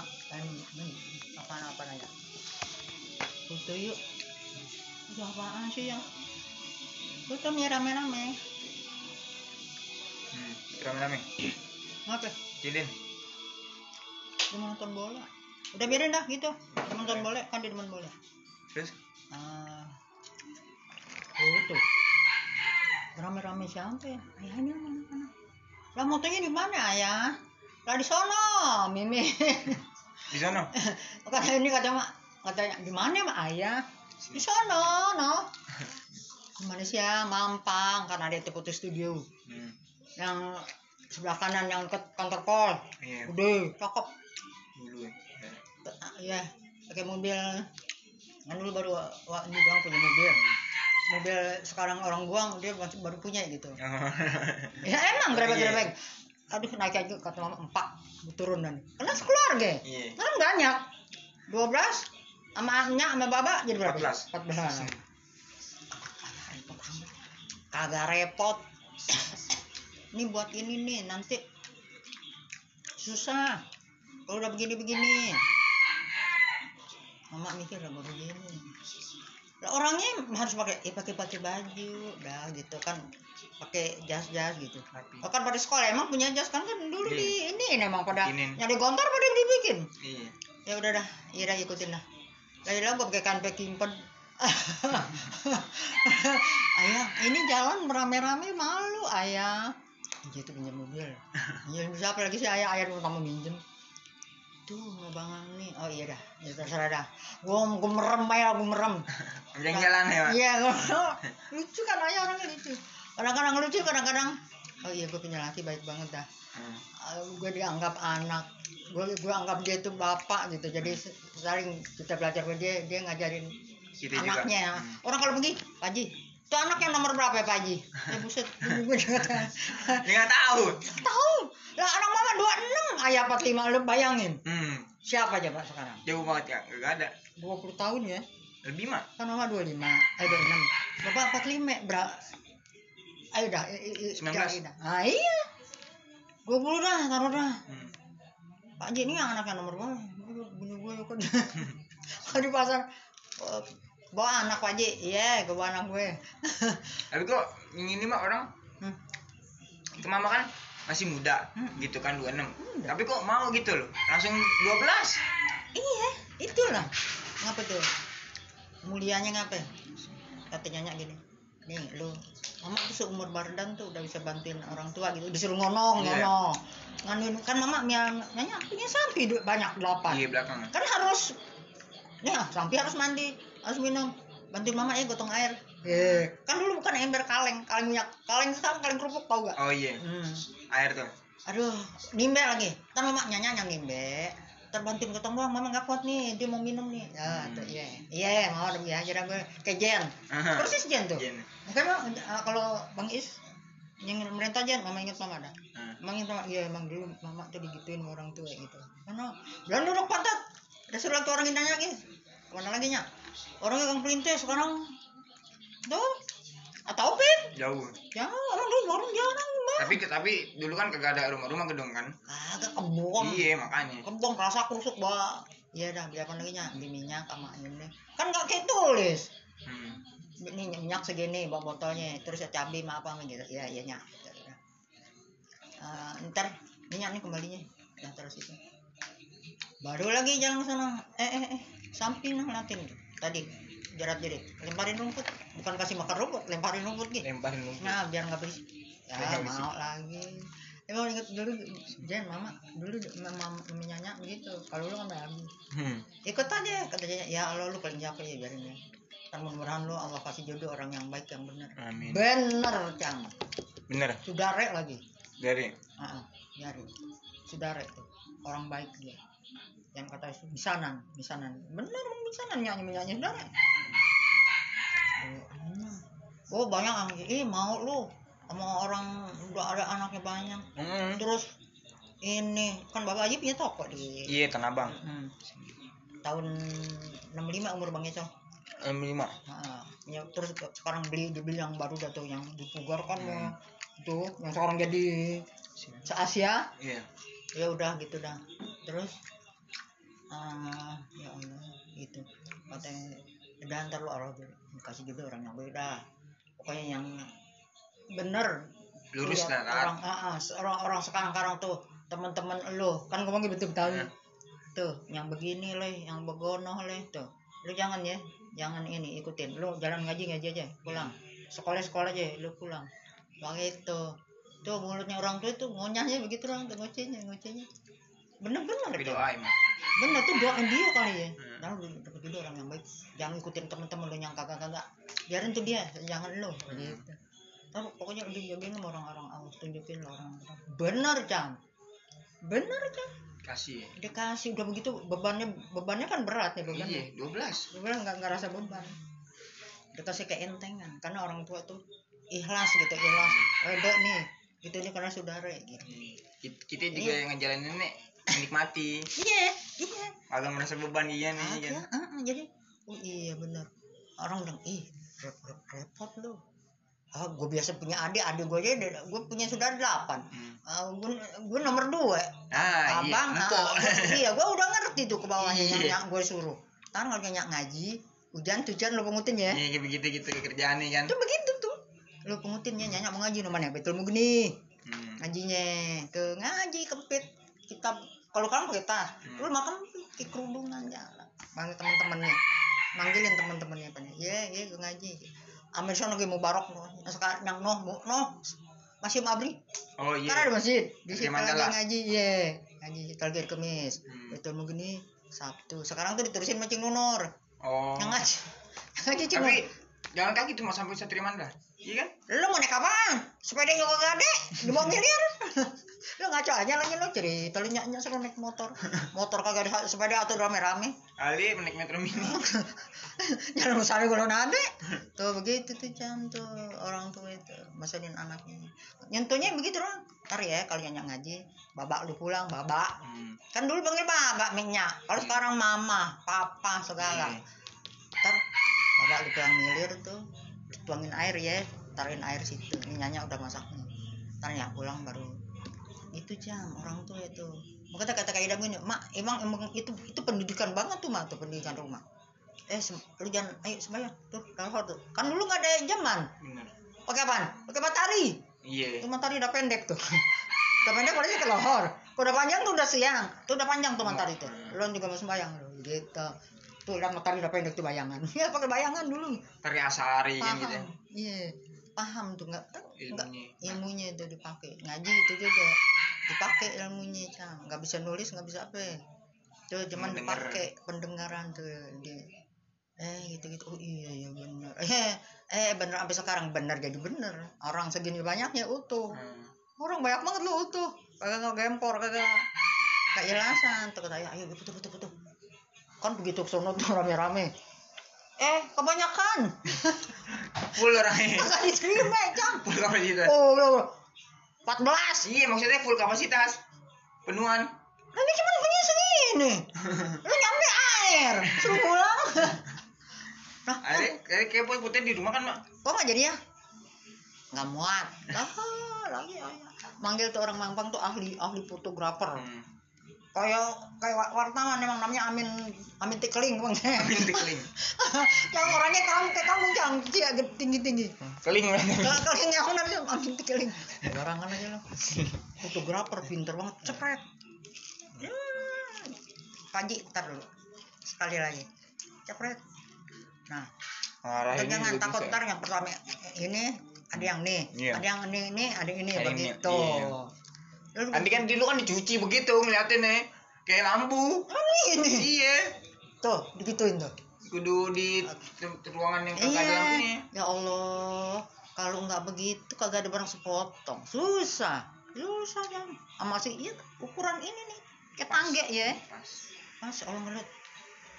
mak kan apa apa nanya foto yuk. Itu apaan sih ya? Foto nih rame-rame. Hmm. rame-rame. Ngapa cilin dia nonton bola. Udah biarin dah gitu. Nonton bola kan dia demen bola. Terus? Ah. Foto. Rame-rame siapa ya? Ayahnya mana mana lah motonya di mana ayah? Lah di sono mimi di sana? Kata ini kata mak katanya di mana mak? Ayah di sono no. Di Malaysia Mampang kan ada itu foto studio. Hmm. yang sebelah kanan yang ke kantor pol iya. Udah cakep. Dulu ya. Ya pakai mobil. Kan dulu baru wah ini doang punya mobil. Mobil sekarang orang buang dia masih baru punya gitu. Ya emang Iya. grebek-grebek aduh naik aja kata mama empat turun dan karena sekeluarga iya. Kan banyak. 12 sama nya sama baba jadi berapa? 14. 14 repot amat. Kagak repot. Ini buat ini nih nanti susah. Kalau udah begini-begini. Mama mikir udah begini lah orangnya harus pakai ya pakai pakai baju. Dah gitu kan pakai jas-jas gitu. Rapi. Oh, kan pada sekolah emang punya jas kan? Kan dulu Iya. di ini emang pada Bikinin. nyari gontor pada dibikin. Iya. Ya udah dah iya dah ikutin dah. Lah ya gue pakai kanpe kimpen ayah ini jalan merame-rame malu ayah. Gitu pinjam mobil. Ya bisa apa lagi sih ayah? Ayah dulu kamu minjem. Tuh mau bang nih. Oh iya dah ya terserah dah. Gue gue merem ayah gue merem. Jalan-jalan ya Pak? iya lucu kan ayah orangnya lucu kadang-kadang lucu kadang-kadang oh iya gue punya laki baik banget dah Hmm. gue dianggap anak gue gue anggap dia itu bapak gitu jadi se- sering kita belajar sama dia dia ngajarin Kita juga. anaknya Hmm. orang kalau pergi Pak Haji itu anak yang nomor berapa ya Pak Haji ya buset gue nggak tahu. tahu lah anak mama 26 ayah 45 lu bayangin Hmm. siapa aja Pak sekarang Jauh banget ya. Gak ada. 20 tahun ya Lebih mah. kan mama 25 eh 26 bapak 45 berapa ayo dah i- i- i- 19. cari dah. ah iya 20 dah taruh dah Hmm. Pak Haji ini yang anaknya nomor berapa? Bini gue kan di pasar eh, bawa anak Pak Haji, iya gue bawa anak gue. Tapi kok ini mah orang Hmm. itu mama kan masih muda Hmm. gitu kan 26 Muda. tapi kok mau gitu loh langsung 12 Iya, itulah. Ngapa tuh? Mulianya ngapa? Kata nyanyi gini. Nih lu, mama tuh seumur Bardan tuh udah bisa bantuin orang tua gitu. Disuruh ngonong, Iya. ngonong. Nganuin kan mama yang nyanyi punya sapi du- banyak delapan. iya belakang Kan harus ya sapi harus mandi, harus minum. Bantuin mama ya gotong air. Eh, kan dulu bukan ember kaleng, kaleng minyak, kaleng sekarang kaleng kerupuk tau gak? oh iya Hmm. air tuh Aduh, nimbe lagi. Ntar mama nyanyi yang nimbe. Ntar bantuin gotong doang, mama gak kuat nih, dia mau minum nih. Ya, Hmm. tuh, iya. Iya, mau dong ya, jadi gue kayak Jen. Aha. Persis Jen tuh. Jen. Mungkin mah, eh, kalau Bang Is yang merintah Jen, mama inget mama ada. Ah. Emang inget mama, iya emang dulu mama tuh digituin sama orang tua gitu. Karena, bilang duduk pantat. Ada suruh lagi orang nanya lagi. Ke mana lagi nya? Orang yang perintis sekarang. Tuh. Atau pin? jauh. Ya, orang dulu warung jarang gimana? tapi tapi dulu kan kagak ada rumah-rumah gedung kan? Kagak kebon. iya makanya. Kembang rasa kusuk bah iya dah beli apa lagi nya beli minyak sama ini kan nggak kayak tulis. Hmm. ini minyak segini bawa botolnya terus ya cabai sama apa gitu. Ya iya nya. Eh, ntar minyak nih kembalinya. Yang terus itu. Baru lagi jalan ke sana. Eh eh eh. Samping nah ngeliatin tadi jerat jerit lemparin rumput bukan kasih makan rumput lemparin rumput gitu lemparin lumpur nah biar nggak berisik ya mau lagi emang inget dulu Jen mama dulu mama menyanyi begitu kalau lu kan lagi hmm. ikut aja katanya ya Allah lu paling siapa ya biarin ya kan mudah-mudahan lu Allah kasih jodoh orang yang baik yang benar amin bener cang bener sudare lagi dari ah biarin sudare tuh orang baik dia yang kata misanan misanan bener misanan nyanyi menyanyi sudare oh, iya. Oh banyak yang ih mau lu sama orang udah ada anaknya banyak. Hmm. terus ini kan bapak aja punya toko di iya tanah abang. Hmm. tahun 65 umur bang Eco M5 Nah, ya, terus sekarang beli dibeli yang baru dah tuh yang dipugar kan Hmm. itu yang sekarang jadi se Asia iya. Ya udah gitu dah. Terus ah ya Allah itu katanya dan ntar lu Allah kasih juga orang yang beda pokoknya yang bener. Lurus lah kan orang ah, ah, orang orang sekarang sekarang tuh teman-teman lo kan ngomongin betul betul Hmm. tuh yang begini leh yang begono leh tuh. Lu jangan ya jangan ini ikutin. Lu jalan ngaji ngaji aja pulang. Sekolah sekolah aja lu pulang. Begitu tuh mulutnya orang tua itu ngonyahnya begitu orang tuh ngocehnya ngocehnya. Bener-bener tapi bener tuh doain dia kali ya. Hmm. Nah lu dapet juga orang yang baik. Jangan ikutin temen-temen lu yang kagak-kagak. Biarin tuh dia jangan lu. Gitu. Tapi pokoknya udah jagain sama orang-orang Allah tunjukin lah orang. Bener Cang. Bener Cang. Kasih. Dikasih udah begitu bebannya bebannya kan berat nih bebannya. Iya 12 gue bilang nggak nggak rasa beban. Dikasih keentengan karena orang tua tuh ikhlas gitu ikhlas. Redo nih gitu nih karena saudara gitu. Kit- kita juga yang ngejalanin nih menikmati. Iya iya. Agak merasa beban iya nih Ada, kan ah, ah, jadi oh iya bener. Orang bilang ih repot repot lu. Ah gue biasa punya adik adik gue aja gue punya saudara delapan. Hmm. ah, gue gue nomor dua. Ah iya abang empuk ah, gua- iya gue udah ngerti tuh ke bawahnya yang, Iya. yang gue suruh. Ntar kalau nyak ngaji hujan hujan lo pengutin ya. Iya begitu gitu kerjaan nih kan. Itu begitu tuh. Lo pengutinnya nyanyi mau ngaji namanya betul mau gini Hmm. ngajinya ke ngaji kempit kitab kalau kamu pakai tas Hmm. lu makan pakai kerudungan jalan panggil teman-temannya manggilin teman-temannya apa nih ya ya ke ngaji. Amir sono lagi mubarok no sekarang yang noh noh. Masih mabri oh iya. Karena ada masjid. Di Di situ lagi ngaji ya ngaji terakhir kemis. Hmm. betul mau gini? Sabtu. Sekarang tuh diterusin macing nunor oh. Yang ngaji. Ngaji cuma tapi jalan kaki tuh mau sampai Satria Mandala iya kan? Lu mau naik apaan? Sepeda juga gak ada. Lima miliar lu ngaco aja lagi lu nyak nyak suruh naik motor. Motor kagak ada sepeda atau rame rame Ali menaik metro mini. Jangan misalnya gue ada tuh begitu tuh jam tuh orang tua itu masain anaknya. Nyentuhnya begitu dong ntar ya kalian yang ngaji babak lu pulang babak. Hmm. kan dulu panggil babak minyak. Kalau Hmm. sekarang mama papa segala. Iya. ntar babak lu pulang milir tuh tuangin air ya. Taruhin air situ ini nyanyi udah masak. Nih ntar ya pulang baru itu jam orang tua itu. Makanya kata kayak gini mak emang emang itu itu pendidikan banget tuh mak tuh pendidikan rumah. Eh lu jangan ayo sembahyang tuh lohor tuh. Kan dulu nggak ada zaman. Bener pakai apaan? Pakai matahari. Iya. Itu matahari udah pendek tuh. Udah pendek paling ke lohor. Kalau udah panjang tuh udah siang. Tuh udah panjang tuh matahari tuh. Lu juga mau sembahyang? Lu gitu. Tuh udah matahari udah pendek tuh bayangan. Ya pakai bayangan dulu. Pakai asari kan gitu paham. Iya paham tuh nggak nggak ilmunya. ilmunya itu dipakai. Ngaji itu juga dipakai ilmunya cang. Nggak bisa nulis nggak bisa apa. Tuh cuman dipakai pendengaran tuh dia. Eh gitu gitu oh iya iya bener. Eh eh bener sampai sekarang. Bener jadi bener. Orang segini banyaknya utuh. Hmm. orang banyak banget lu utuh. Kagak nggak gempor kagak. Kayak jelasan. Tuh kata ayo betul betul betul. Kan begitu sono tuh rame-rame eh kebanyakan full orangnya kagak diterima cang full kapasitas oh belum 14 iya maksudnya full kapasitas penuhan Ini cuma punya segini. Lu nyampe air. Suruh pulang. Nah, ada kayak boy putih di rumah kan mak kok nggak jadi ya? Nggak muat. Lah, lagi ayah. Manggil tuh orang Mampang tuh ahli ahli fotografer. hmm. Kayak kayak wa- wartawan emang namanya Amin Amin Tikling bang. Amin keling yang orangnya kamu kayak kamu cang tinggi tinggi. keling Kalau keling yang namanya Amin Tikling. Barangan aja lo. Fotografer pinter banget. Cepet. Hmm. Panji, ntar dulu. Sekali lagi. Cepet. Nah, Marah jangan takut bisa. ntar yang pertama ini ada yang nih, Iya. ada yang ini ini, ada yang ini Ada yang ini, begitu. iya. Lalu Nanti kan dulu kan dicuci begitu ngeliatin nih kayak lampu ini. iya Tuh, digituin tuh. kudu di ruangan yang kagak ada Iya. lampunya Ya Allah, kalau nggak begitu kagak ada barang sepotong. Susah. Susah kan. Sama sih iya ukuran ini nih. Kayak tangga ya. pas Mas Allah ngeliat.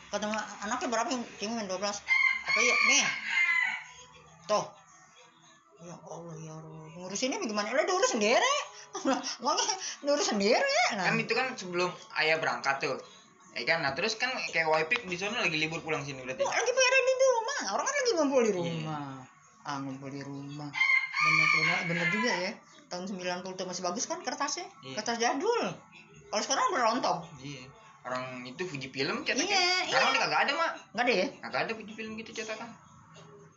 Kata anaknya berapa yang cingin 12? Apa ya? Nih. Tuh. Ya Allah ya Allah. Ngurusinnya bagaimana? Lah diurus sendiri. Ngomongnya diurus sendiri. Nah. kan itu kan sebelum ayah berangkat tuh ya kan nah terus kan kayak wifi di sana lagi libur pulang sini berarti Wah, lagi pada di rumah. Orang kan lagi ngumpul di Iya. rumah. Ah, ngumpul di rumah. Bener, bener, bener juga ya. Tahun 90 tuh masih bagus kan kertasnya? Iya. Kertas jadul. Kalau sekarang udah rontok. iya orang itu Fuji film cetaknya Iya, sekarang iya. kagak ada mak nggak deh kagak ada Fuji film gitu cetakan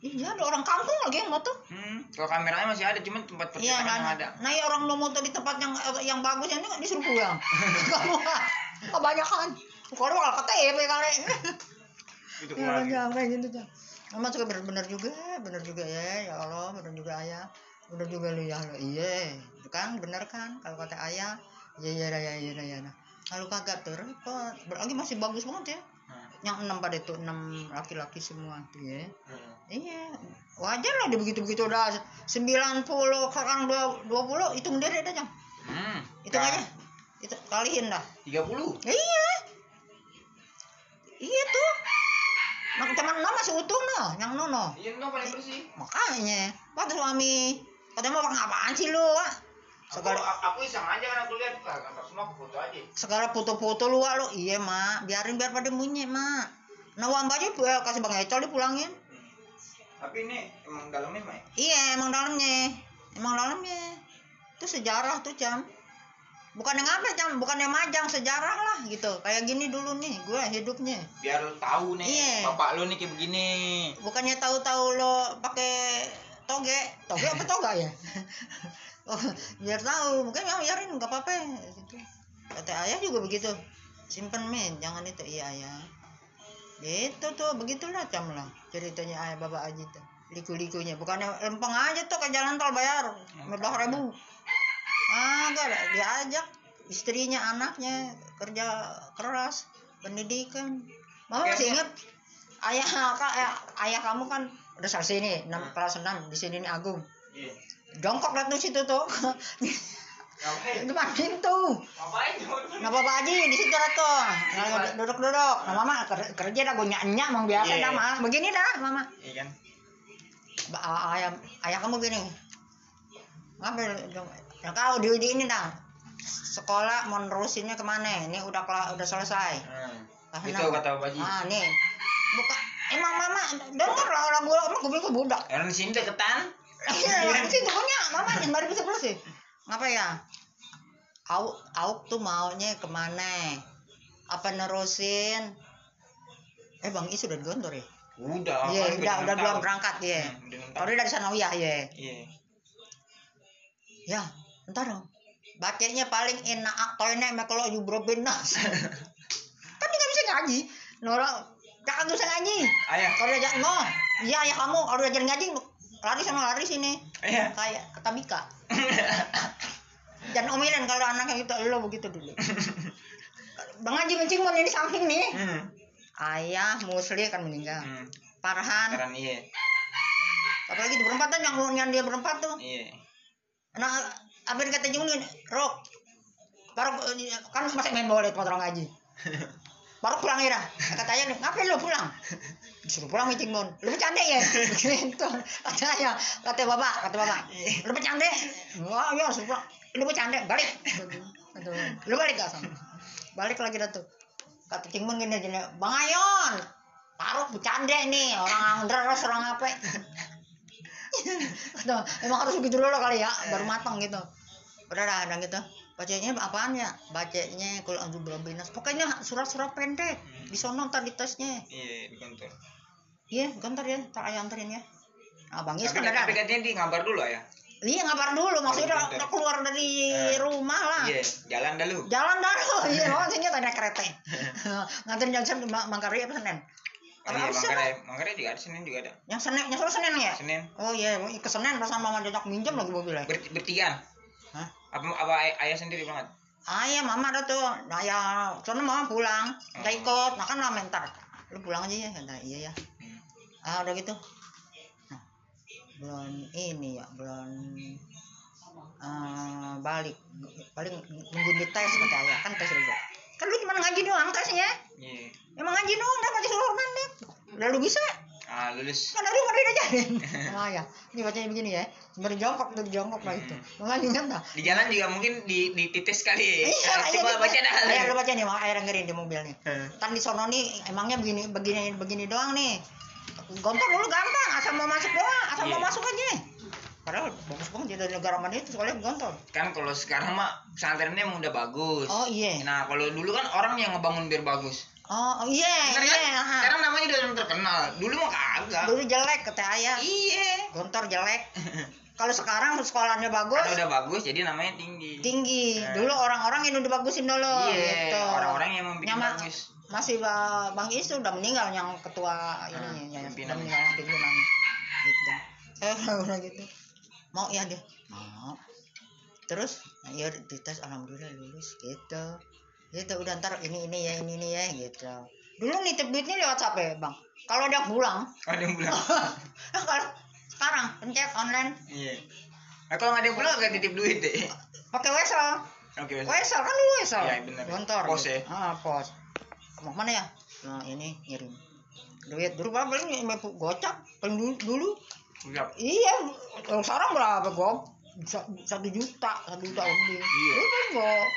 iya ada orang kampung lagi yang moto hmm. kalau kameranya masih ada cuman tempat iya percetakan yang nah, ada. Nah ya orang lo moto di tempat yang yang bagus ini disuruh pulang? Kamu kebanyakan. Kalau kalau KTP kali. Itu ya jangan kayak gitu jangan Emang juga bener-bener juga, bener juga ya, ya Allah, bener juga ayah, bener juga lu ya Allah, iya, itu kan bener kan, kalau kata ayah, iya iya iya iya iya, iya. Nah, kalau kagak tuh repot, berarti masih bagus banget ya, Hmm. yang enam pada itu enam laki-laki semua tuh ya, Hmm. Iya, wajar lah dia begitu-begitu. Udah 90 sekarang dua dua puluh itu mendiri dah jam, Hmm. itu aja, itu kaliin dah, tiga puluh? Iya, iya tuh, nah teman enam masih utuh noh, yang nono. iya no paling bersih. Makanya kata suami katanya mau apaan sih lu Wak? aku, segala aku iseng aja kan aku lihat kantor semua aku foto aja. Segala foto-foto lu lu. Iya mak. Biarin biar pada bunyi mak. Nah uang baju ya, kasih bang Ecol dipulangin tapi ini emang dalamnya mah ya? iya emang dalamnya. Emang dalamnya. Itu sejarah tuh jam bukan yang apa jam bukan yang majang sejarah lah gitu. Kayak gini dulu nih gue hidupnya. Biar lu tahu nih Iya. bapak lu nih kayak begini. Bukannya tahu-tahu lo pakai toge? Toge apa toga ya? Oh, biar tahu. Mungkin yang biarin nggak apa-apa. Gitu. kata ayah juga begitu. Simpen men jangan itu. Iya ayah. Gitu tuh. Begitulah cam lah ceritanya ayah bapak aji tuh liku-likunya. Bukannya lempeng aja tuh ke jalan tol bayar. Lima ribu. Agak ada diajak istrinya anaknya kerja keras pendidikan. Mama masih ingat? Ayah kak ayah, ayah kamu kan udah selesai nih enam kelas 6 di sini nih Agung. Iya. Jongkok lah tuh situ tuh ngapain depan pintu. Ngapain nah bapak Haji di situ lah tuh. Nah, duduk duduk nah mama ker- kerja dah gue nyak mau biasa Iya. dah mas begini dah mama. Iya kan? Ba- a- ayah ayah kamu gini ngapain dong nah kau di, ini dah. Sekolah mau nerusinnya ke mana? Ini udah udah selesai. Hmm. Ah, itu nah. kata bapak ah nih. Buka emang mama denger lah lagu emang gue bilang budak. Orang di sini deketan? Iya orang sih punya mama yang baru bisa sih ngapa ya? Auk, Auk tuh maunya ke mana? Apa nerusin? Eh bang Is udah di kantor ya? Udah iya kan udah udah belum berangkat ya Hmm, kalau tahun. dia dari Sanawiyah ya iya. Ya ntar dong. Bacanya paling enak toyne me kalau jubro benas kan dia nggak bisa ngaji. Nora jangan bisa ngaji. Ayah. Kalau diajak no iya ya kamu kalau diajar ngaji lari sana lari sini. Ayah. Kayak kata Mika jangan omelin kalau anaknya gitu lo begitu dulu. Bang Haji Mencing mau di samping nih. Hmm. ayah Musli akan meninggal. Hmm. Farhan. Sekarang iya. Apalagi di berempat kan yang yang dia berempat tuh. Iya. Nah yang kata Jung nih Rok baru kan masih main bola itu orang ngaji baru pulang ya dah kata ayah nih ngapain lo pulang disuruh pulang meeting mon lu bercanda ya? Gitu kata ayah kata bapak kata bapak. Lu bercanda wah ya suruh pulang. Lu bercanda balik. Lu balik gak sama balik lagi dah tuh. Kata Cingmon gini gini bang Ayon taruh bercanda nih orang terus orang apa? Emang harus begitu dulu kali ya baru matang gitu. Udah dah gitu bacanya apaan ya? Bacanya kalau belum binas pokoknya surat-surat pendek. Di sono ntar di tasnya iya di kantor iya ntar ya ntar ayah anterin ya. Abang Is tapi, ada tapi katanya di ngabar dulu ayah. Iya ngabar dulu. Maksudnya udah, keluar dari Eh. rumah lah. Iya jalan dah lu jalan dulu. Iya maksudnya tanya kereta. Nganterin jam Mangkari apa Senin? Oh, apa iya, Manggarai, Manggarai juga ada Senin juga ada. yang Senin yang Senin ya? Senin. Oh iya ke Senin pas mama diajak minjem lagi mobilnya. Ber bertigaan. Apa apa ay- ayah sendiri banget? Ayah mama ada tuh, nah ya, soalnya mama pulang, nggak Oh. ikut, nah kan lama ntar, lu pulang aja ya, kata iya ya, Hmm. ah udah gitu, nah, belum ini ya, belum eh, balik, paling nunggu di tes kata ayah, kan tes juga, kan lu cuma ngaji doang tesnya, Iya. emang ngaji doang dapat seluruh pendek, udah lu bisa, Ah, lulus. kan dari mana dia jadi, oh ya, ini bacanya begini ya, sembari jongkok tuh jongkok lah itu, mengaji kan dah. Di jalan juga mungkin di di titis kali. Iya, Ah, iya, Coba baca dah. Ayo lu baca nih, mau air dengerin di mobil nih. Eh. Ntar di sono nih emangnya begini begini begini doang nih. Gontor dulu gampang, asal mau masuk doang, asal mau Iya. masuk aja. padahal bagus banget dari negara mana itu sekolahnya gontor kan kalau sekarang mah pesantrennya udah bagus oh iya nah kalau dulu kan orang yang ngebangun biar bagus oh iya Bener iya kan? ha. sekarang namanya udah terkenal. Dulu mah kagak. Dulu jelek kata ayah. Iya. Gontor jelek. Kalau sekarang sekolahnya bagus. Karena udah bagus jadi namanya tinggi. Tinggi. Eh. dulu orang-orang yang udah bagusin dulu iya gitu. orang-orang yang mau bikin Nyama- bagus. masih Ba- bang Is udah meninggal yang ketua ini yang pimpinan. meninggal pimpinannya gitu. Eh udah gitu. Mau ya dia. Mau. Terus ya dites alhamdulillah lulus gitu gitu udah ntar ini ini ya ini ini ya gitu. Dulu nitip duitnya lewat siapa ya bang? Kalau ada pulang. Ada yang bilang kalau sekarang pencet online. Iya. Nah, kalau nggak ada yang pulang gak titip duit deh. Pakai wesel oke Mas. wesel kan dulu wesel Iya, bener. gontor Pos gitu. ya? ah pos. Mau mana ya? Nah ini ngirim. Duit dulu berapa paling gocap paling dulu dulu. Siap. iya kalau sekarang berapa gop Sa- satu juta satu juta lebih. Iya. itu gop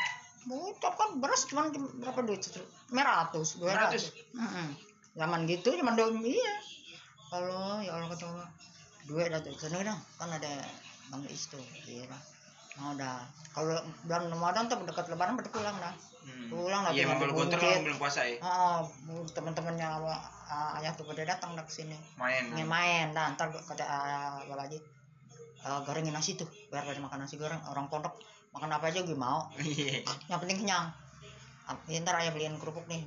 gocap kan beras cuma berapa duit lima ratus dua ratus. 200. zaman gitu cuma dua iya. Kalau ya Allah kata Allah, duit dah tuh. Sana dong kan ada bang Is tuh iya lah. Mau dah. Kalau bulan Ramadan tuh dekat lebaran pada pulang dah. Hmm. Pulang lah, iya kalau gontor kan belum puasa ya Oh, teman-temannya uh, ayah tuh pada datang ke sini. main Ingin main, nah ntar kata uh, Bapak Haji, uh, gorengin nasi tuh, biar pada makan nasi goreng. Orang pondok makan apa aja gue mau, iya yang penting kenyang. Ya, ntar ayah beliin kerupuk nih,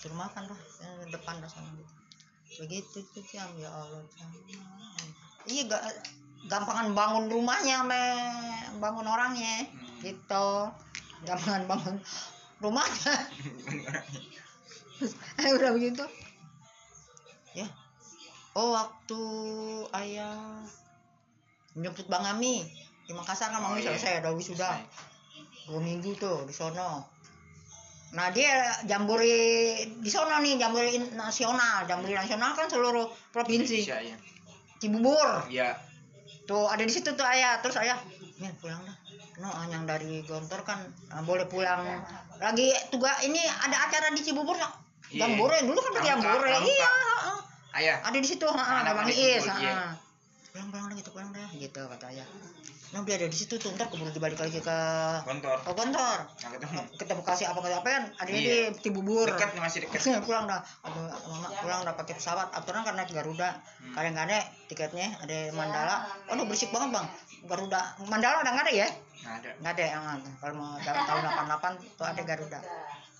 suruh makan dah, eh, depan dah sana gitu. Begitu tuh jam ya Allah. Jam. Iya, ga, gampangan bangun rumahnya, me, bangun orangnya, Hmm. gitu. Gampangan bangun rumahnya. Eh, udah begitu ya oh waktu ayah menjemput bang Ami di Makassar kan Oh, iya. selesai ada wisuda. Dua minggu tuh di sono. Nah dia jambore di sono nih jambore nasional. Jambore nasional kan seluruh provinsi. Indonesia ya Cibubur. Iya. Tuh ada di situ tuh ayah. Terus ayah Min pulang dah. No yang dari Gontor kan ah, boleh pulang. Lagi tugas ini ada acara di Cibubur no. Iya. Jambore dulu kan pakai Pramuka, jambore iya ayah. Ada di situ ada Bang Iis iya. pulang pulang gitu pulang dah gitu kata ayah dia ada di situ tuh ntar keburu dibalik lagi ke gontor ke Gontor nah ketemu. Kita Bekasi apa apa kan? Adanya Iya. di Cibubur dekat masih dekat pulang dah. Aduh mama pulang dah pakai pesawat. Aturan karena Garuda. Hmm. kadang nggak ada tiketnya ada Mandala. Aduh berisik banget bang. Garuda. Mandala udah nggak ada ya? Nggak ada. Nggak ada yang kalau mau tahun 88 tuh ada Garuda.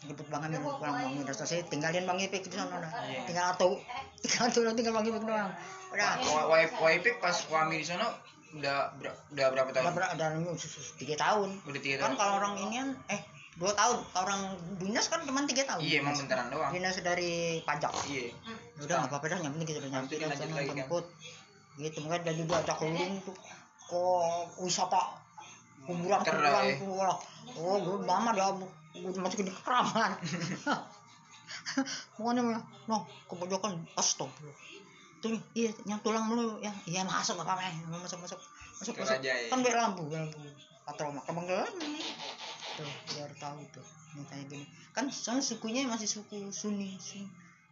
Jemput bang. Amin pulang bang udah selesai tinggalin bang Ipik di sana Iya. tinggal atau tinggal atau tinggal bang Ipik doang. Udah. Wa- wa- Waipik pas kami di sana udah ber- udah berapa udah tahun? ber- udah sus- tiga tahun Udah tiga kan tahun. kalau orang ini kan eh dua tahun orang dinas kan cuma tiga tahun Iya emang bentaran doang. dinas dari pajak Iya. udah nggak apa-apa dah yang penting kita udah nyampe dan lagi kan. jemput gitu makanya dan juga ajak keliling tuh kok wisata kuburan Ter- kuburan eh. kuburan oh gue mama dia gue masukin di keramat pokoknya no ke pojokan astagfirullah tuh iya yang tulang dulu ya iya masuk gak apa-apa eh. masuk masuk masuk masuk ya. kan biar lampu lampu mak kembang tuh biar tahu tuh kayak gini kan soalnya sukunya masih suku Sunni Sunni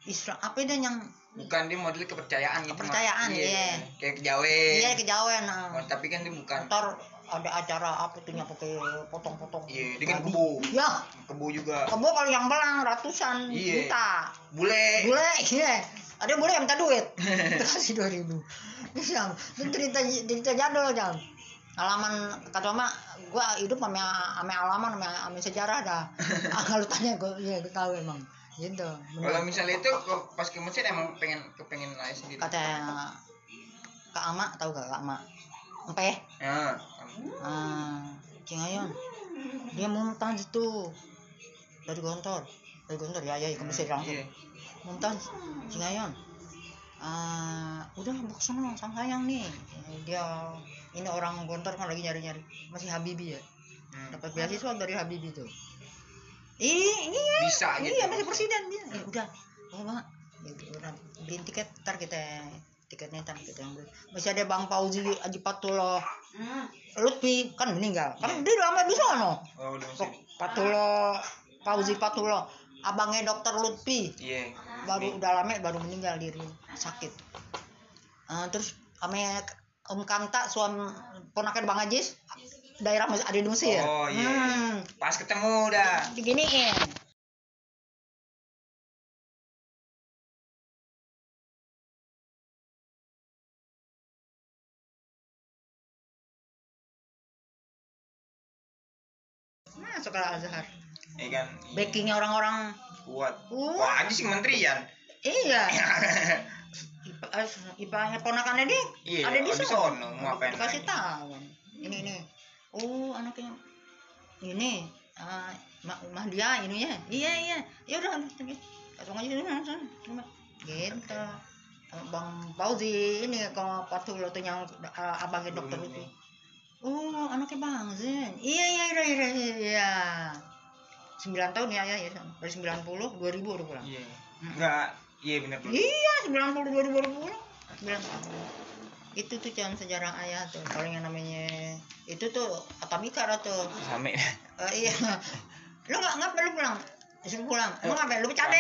Islam apa itu yang Bukan dia model kepercayaan gitu. Kepercayaan, iya. Kayak kejawen. iya kejawen nah. Oh, tapi kan dia bukan. ntar ada acara apa tuh yang pakai potong-potong Iya, dia kan kebo. ya Kebo juga. kebo kalau yang belang ratusan Iya. juta Bule. bule iya ada yang minta duit. Kasih dua ribu. Jam itu cerita cerita jadul jam halaman kata mama gua hidup sama sama halaman sama, sama sejarah dah. Ah, kalau tanya gua iya gua tahu emang. Gitu. Kalau misalnya itu pas ke masjid emang pengen kepengen naik sendiri. kata Kak Ama tahu gak Kak Ama? Empe? Ya. ah Cing Ayon. Dia mumtaz itu dari Gontor. Dari Gontor ya ya ke Mesir langsung Iya. mumtaz Cing Ayon ah udah mau ke sana sang sayang nih. Dia ini orang Gontor kan lagi nyari-nyari. Masih Habibi ya. Hmm. dapat beasiswa dari Habibi tuh. Ih, iya. Bisa gitu. iya masih presiden dia. Ya udah. Oh mak ya, udah. Beliin tiket. Ntar kita tiketnya ntar kita yang beli masih ada bang Fauzi Aji Patullah Lutfi kan meninggal. Kan dia lama di sono Oh, udah. Patullah Fauzi Patullah abangnya dokter Lutfi. Iya. Baru udah lama baru meninggal diri sakit Eh, terus ame Om Kanta suami ponakan Bang Ajis daerah ada di Mesir. Oh, iya. Hmm, Pas ketemu dah. diginiin. Masuk Al Azhar. Ya kan. Backingnya orang-orang kuat. Kuat. Wah, aja sih kementerian. iya. Ipa, eh, ipanya ponakannya dia Iya, ada di sono, mau ngapain Kasih tahu. Ini ini. Oh, anaknya ini ah mah dia ininya. Iya iya. Ya udah langsung aja dulu langsung. Gitu. Bang Fauzi ini kalau patul tuh yang ah, abangnya dokter itu. Oh, anaknya Bang Zen. Iya iya iya iya iya. Iya. 9 tahun ya ya ya. Dari 90 2000 udah pulang. Iya. Enggak, iya benar benar. Iya, 90 2000 udah pulang. 9 tahun. Itu tuh jangan sejarah ayah tuh. Kalau yang namanya itu tuh Atamikara tuh. Sampai. Eh, iya. Lu nggak nggak perlu pulang. Disuruh pulang. Lu ngapain? Lu bercanda.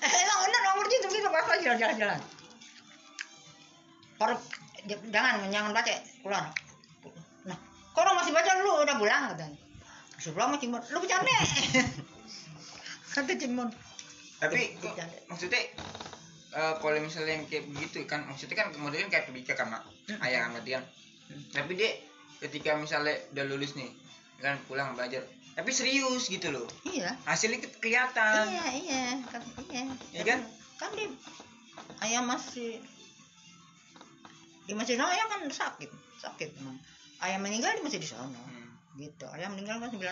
Eh, emang bener nomor itu gitu apa jalan-jalan. Baru jangan jangan baca keluar. Nah, kok masih baca lu udah pulang katanya. Pulang sama Cimun. Lu bercanda. Kata Cimun. Tapi kok- maksudnya eh, kalau misalnya yang kayak begitu kan maksudnya kan kemudian kayak kebijakan mak Hmm. ayah kan Matian. Tapi dia ketika misalnya udah lulus nih kan pulang belajar tapi serius gitu loh Iya. hasilnya ke- kelihatan Iya, iya, kan iya. Iya kan? Kan di ayah masih di masih sana ayah kan sakit, sakit emang. Ayah meninggal di masih di sana. Hmm, Gitu. Ayah meninggal kan 98.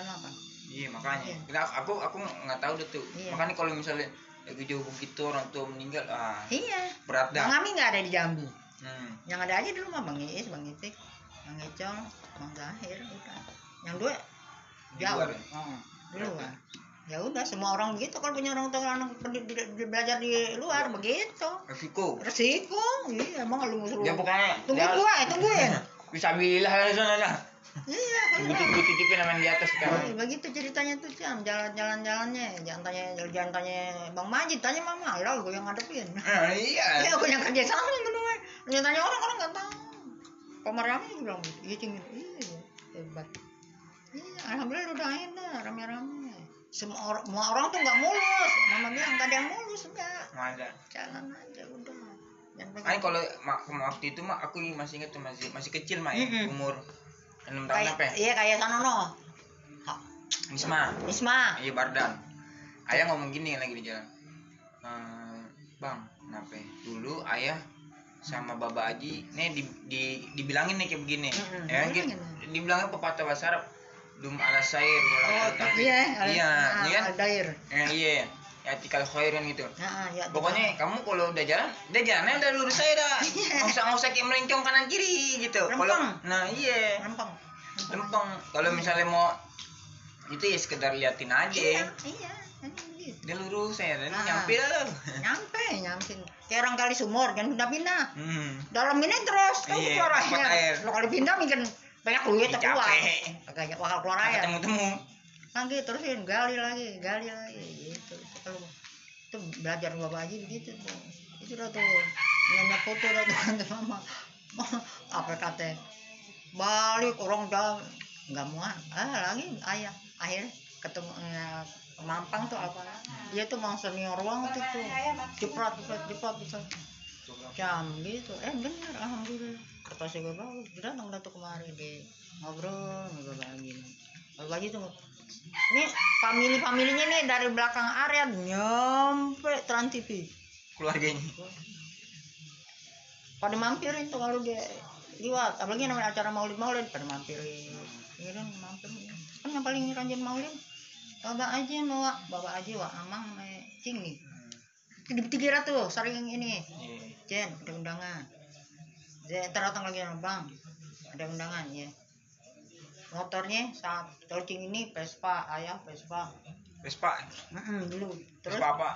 iya makanya Iya. Aku aku nggak tahu deh tuh Iya. makanya kalau misalnya lagi jauh begitu orang tua meninggal ah Iya. berat Bang dah Ami nggak ada di Jambi. hmm. Yang ada aja di rumah Bang Iis, Bang Itik, Bang Econg, Bang Zahir, udah. Yang dua Di jauh. luar ya? Oh, di luar. Ya udah semua orang begitu kalau punya orang tua anak di- di- di- belajar di luar begitu. resiko Resiko, iya emang lu suruh. ya pokoknya Tunggu ya, gua, tungguin. bisa bilah lah sana lah Iya, benar. butuh titipin namanya di atas Oh, sekarang begitu ceritanya tuh jam jalan-jalan jalannya jangan tanya jangan tanya bang Majid tanya mama lah gue yang ngadepin. Nah, iya. Ya gue yang kerja sama yang kedua jangan tanya orang orang nggak tahu. Rami juga bilang gitu iya cingin iya hebat. Iya alhamdulillah udah enak rame-rame. Semua orang semua orang tuh nggak mulus. Mama bilang nggak ada yang mulus enggak Nggak ada. Jalan aja udah. Kan kalau mak waktu itu mak aku masih ingat tuh masih masih kecil mak ya umur enam tahun apa ya? iya kayak Sanono Isma Isma iya Bardan. Ayah ngomong gini lagi di jalan. "Eh, bang kenapa ya? dulu ayah sama Baba Aji nih di, di, dibilangin nih kayak begini. Mm-mm, ya bilangin. gitu. dibilangnya pepatah bahasa Arab. Dum ala sair oh iya iya ah, iya kan? Eh, iya ya tikal khairan gitu. Nah, ya, pokoknya kamu kalau udah jalan udah jalannya udah lurus aja dah. Iya. nggak usah nggak usah kayak melencong kanan kiri gitu. Kalau nah iya. Lempeng lempeng kalau misalnya mau itu ya sekedar liatin aja. Iya iya. Gitu dia. Lurus ya dan Ah. nyampe dah lo nyampe nyampe. Kayak orang kali sumur kan pindah pindah hmm. dalam ini terus kan Iya, keluar air. lo kali pindah mungkin banyak duit keluar capek. agak bakal keluar air ketemu temu lagi terusin gali lagi gali lagi. gitu itu belajar bapak aja begitu tuh. Itu dah tuh nanya foto dah tuh kan mama Ma- apa kata? Balik orang udah nggak muat ah lagi ayah. Akhirnya ketemu eh, Mampang tuh apa? Dia tuh mau senior ruang tuh tuh. Ceprat ceprat ceprat ceprat jam gitu. Eh bener alhamdulillah. Kertas gue bagus. Datang datang kemarin deh ngobrol ngobrol lagi lagi tuh ini family familinya nih dari belakang area nyampe Trans TV keluarganya. Pada mampirin tuh kalau dia liwat. Apalagi namanya acara maulid maulid pada mampirin. Ini kan mampirin kan yang paling rajin maulid bapak aja bawa. Bapak aja wa amang cing nih tiga tiga tuh sering ini. Iya. Jen ada undangan. Dia ntar datang lagi bang. Ada undangan ya motornya saat tolcing ini Vespa ayah Vespa. Vespa. Mm-mm, dulu terus? Vespa apa?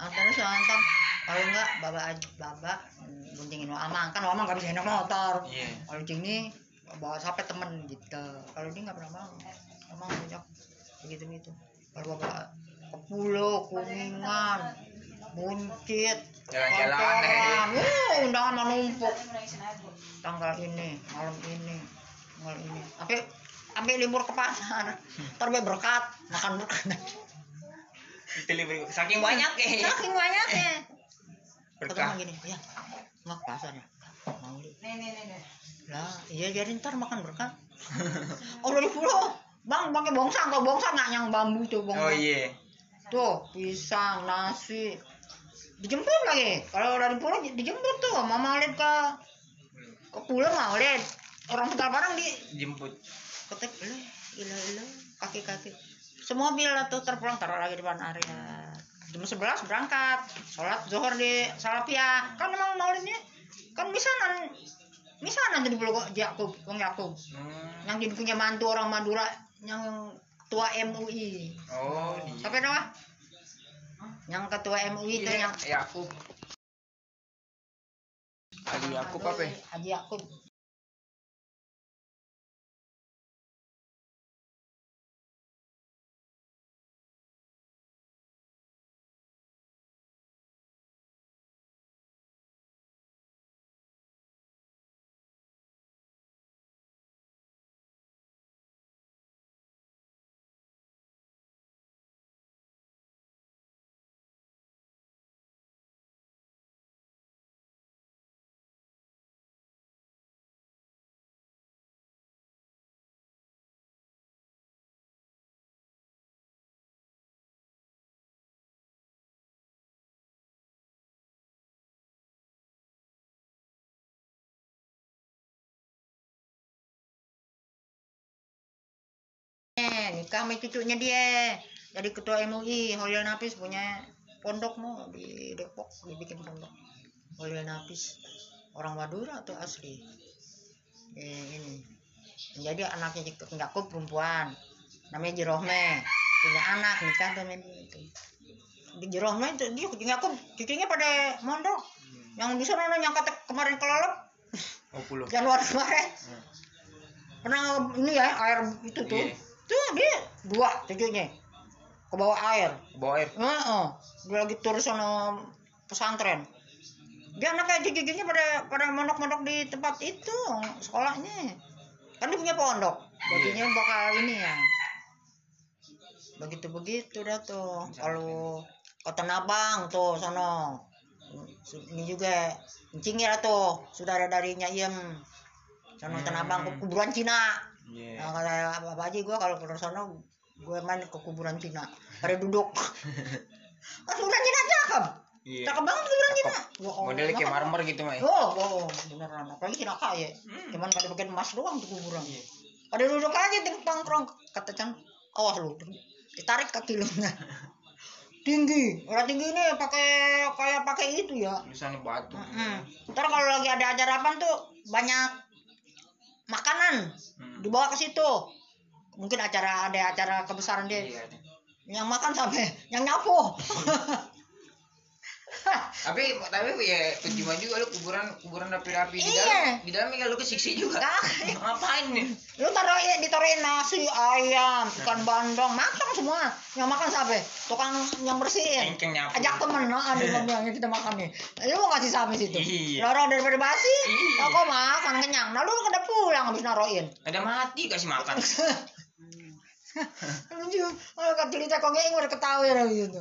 Ah, terus nonton? Kalau enggak baba aja baba mm, guntingin lo amang kan lo amang gak bisa naik motor. Iya. Kalau ini bawa sampai temen gitu. Kalau dia nggak pernah mau amang banyak. Begitu begitu kalau bawa ke pulau kuningan buncit Jalan-jalan. Wuh, undangan menumpuk tanggal ini malam ini tanggal ini. Sampai sampai libur ke pasar. Terbe berkat makan berkat. Delivery. Saking banyak eh. saking banyaknya Berkah. ketemu gini ya. Nggak ke pasar ya. Mau li lah iya jadi ntar makan berkat. Oh dari pulau. Bang pakai bongsang. Kalau bongsang nggak yang bambu tuh bongsang. Oh iya. tuh pisang nasi. Dijemput lagi. Kalau dari pulau di- dijemput tuh. Mama lihat ke ke pulau mau lihat orang putar barang di Jemput. Ketek lu gila lu kaki kaki semobil lah tuh terpulang taruh lagi di depan area jam 11 berangkat sholat zuhur di Salapia kan emang maulidnya kan misanan misanan jadi pulau Yakub Bang Yakub Hmm. yang jadi punya mantu orang Madura yang tua MUI Oh, dia. Siapa nama? Yang ketua MUI itu Ini yang Yakub. Ali Yakub apa? ya? Haji Yakub. Nikah sama cucunya dia. Jadi ketua MUI, Holil Nafis punya pondok mau di Depok dibikin pondok. Holil Nafis orang Madura atau asli? Eh, ini. Jadi anaknya Yakub Yakub perempuan. Namanya Jerohme. Punya anak nikah tuh itu. Di Jerohme itu dia Yakub, cucunya pada mondok. Yang di sana yang kata kemarin kelelep, Oh. Januari kemarin. Hmm. pernah ini ya air itu tuh Iya. Tuh dia dua cucunya. Ke bawah air. Bawa air. Heeh. dia lagi tur sono pesantren. Dia anaknya cucu-cucunya pada pada mondok-mondok di tempat itu sekolahnya. Kan dia punya pondok. Jadinya bakal ini ya. Begitu begitu dah tuh. Kalau ke Tanah Abang tuh sono. Ini juga dah tuh. Sudah ada darinya iem sono Tanah Abang ke kuburan Cina Iya. Nah, kata apa aja gue kalau ke sana gue main ke kuburan Cina pada duduk kan kuburan Cina cakep Iya. cakep banget kuburan Cina Allah, Modelnya kayak marmer gitu, Mai. oh oh beneran apalagi Cina kaya Hmm. cuman gak dipakai emas doang tuh kuburan Iya. pada duduk aja di tongkrong kata Chan awas lu ditarik kaki lu tinggi orang tinggi ini pakai kayak pakai itu ya Tulisannya batu. Mm-mm. ntar kalau lagi ada acara apa tuh banyak makanan Hmm. dibawa ke situ mungkin acara ada acara kebesaran dia Iya. yang makan sampai yang nyapu Tapi tapi ya percuma juga lu kuburan kuburan rapi-rapi di Iya. dalam. Di dalamnya lu kesiksa juga. Kagak. Ngapain nih? lu taruhin ditaruhin nasi ayam ikan bandeng makan semua yang makan sampai tukang yang bersihin ajak temen nah ada yang kita makan nih lu mau ngasih sampai situ Iya. lorong daripada basi Iya. oh, kok makan kenyang nah lu kada pulang habis naroin Ada mati kasih makan. oh, kan cerita kok nggak ingin ketawa ya gitu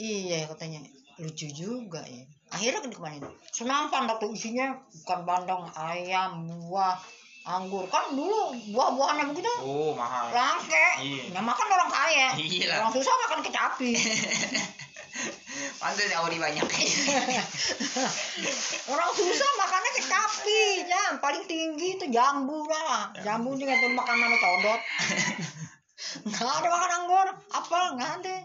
iya katanya lucu juga ya. Akhirnya ke ke mana senampan waktu isinya bukan bandeng ayam buah anggur. Kan dulu buah-buahannya begitu. Oh, mahal. langke. Iya. yang makan orang kaya. Iya orang susah makan kecapi. Pantes Audi banyak. orang susah makannya kecapi. Ya paling tinggi itu jambu lah. Jambu. Juga tuh makan nama codot. Nggak ada makan anggur. Apel nggak ada.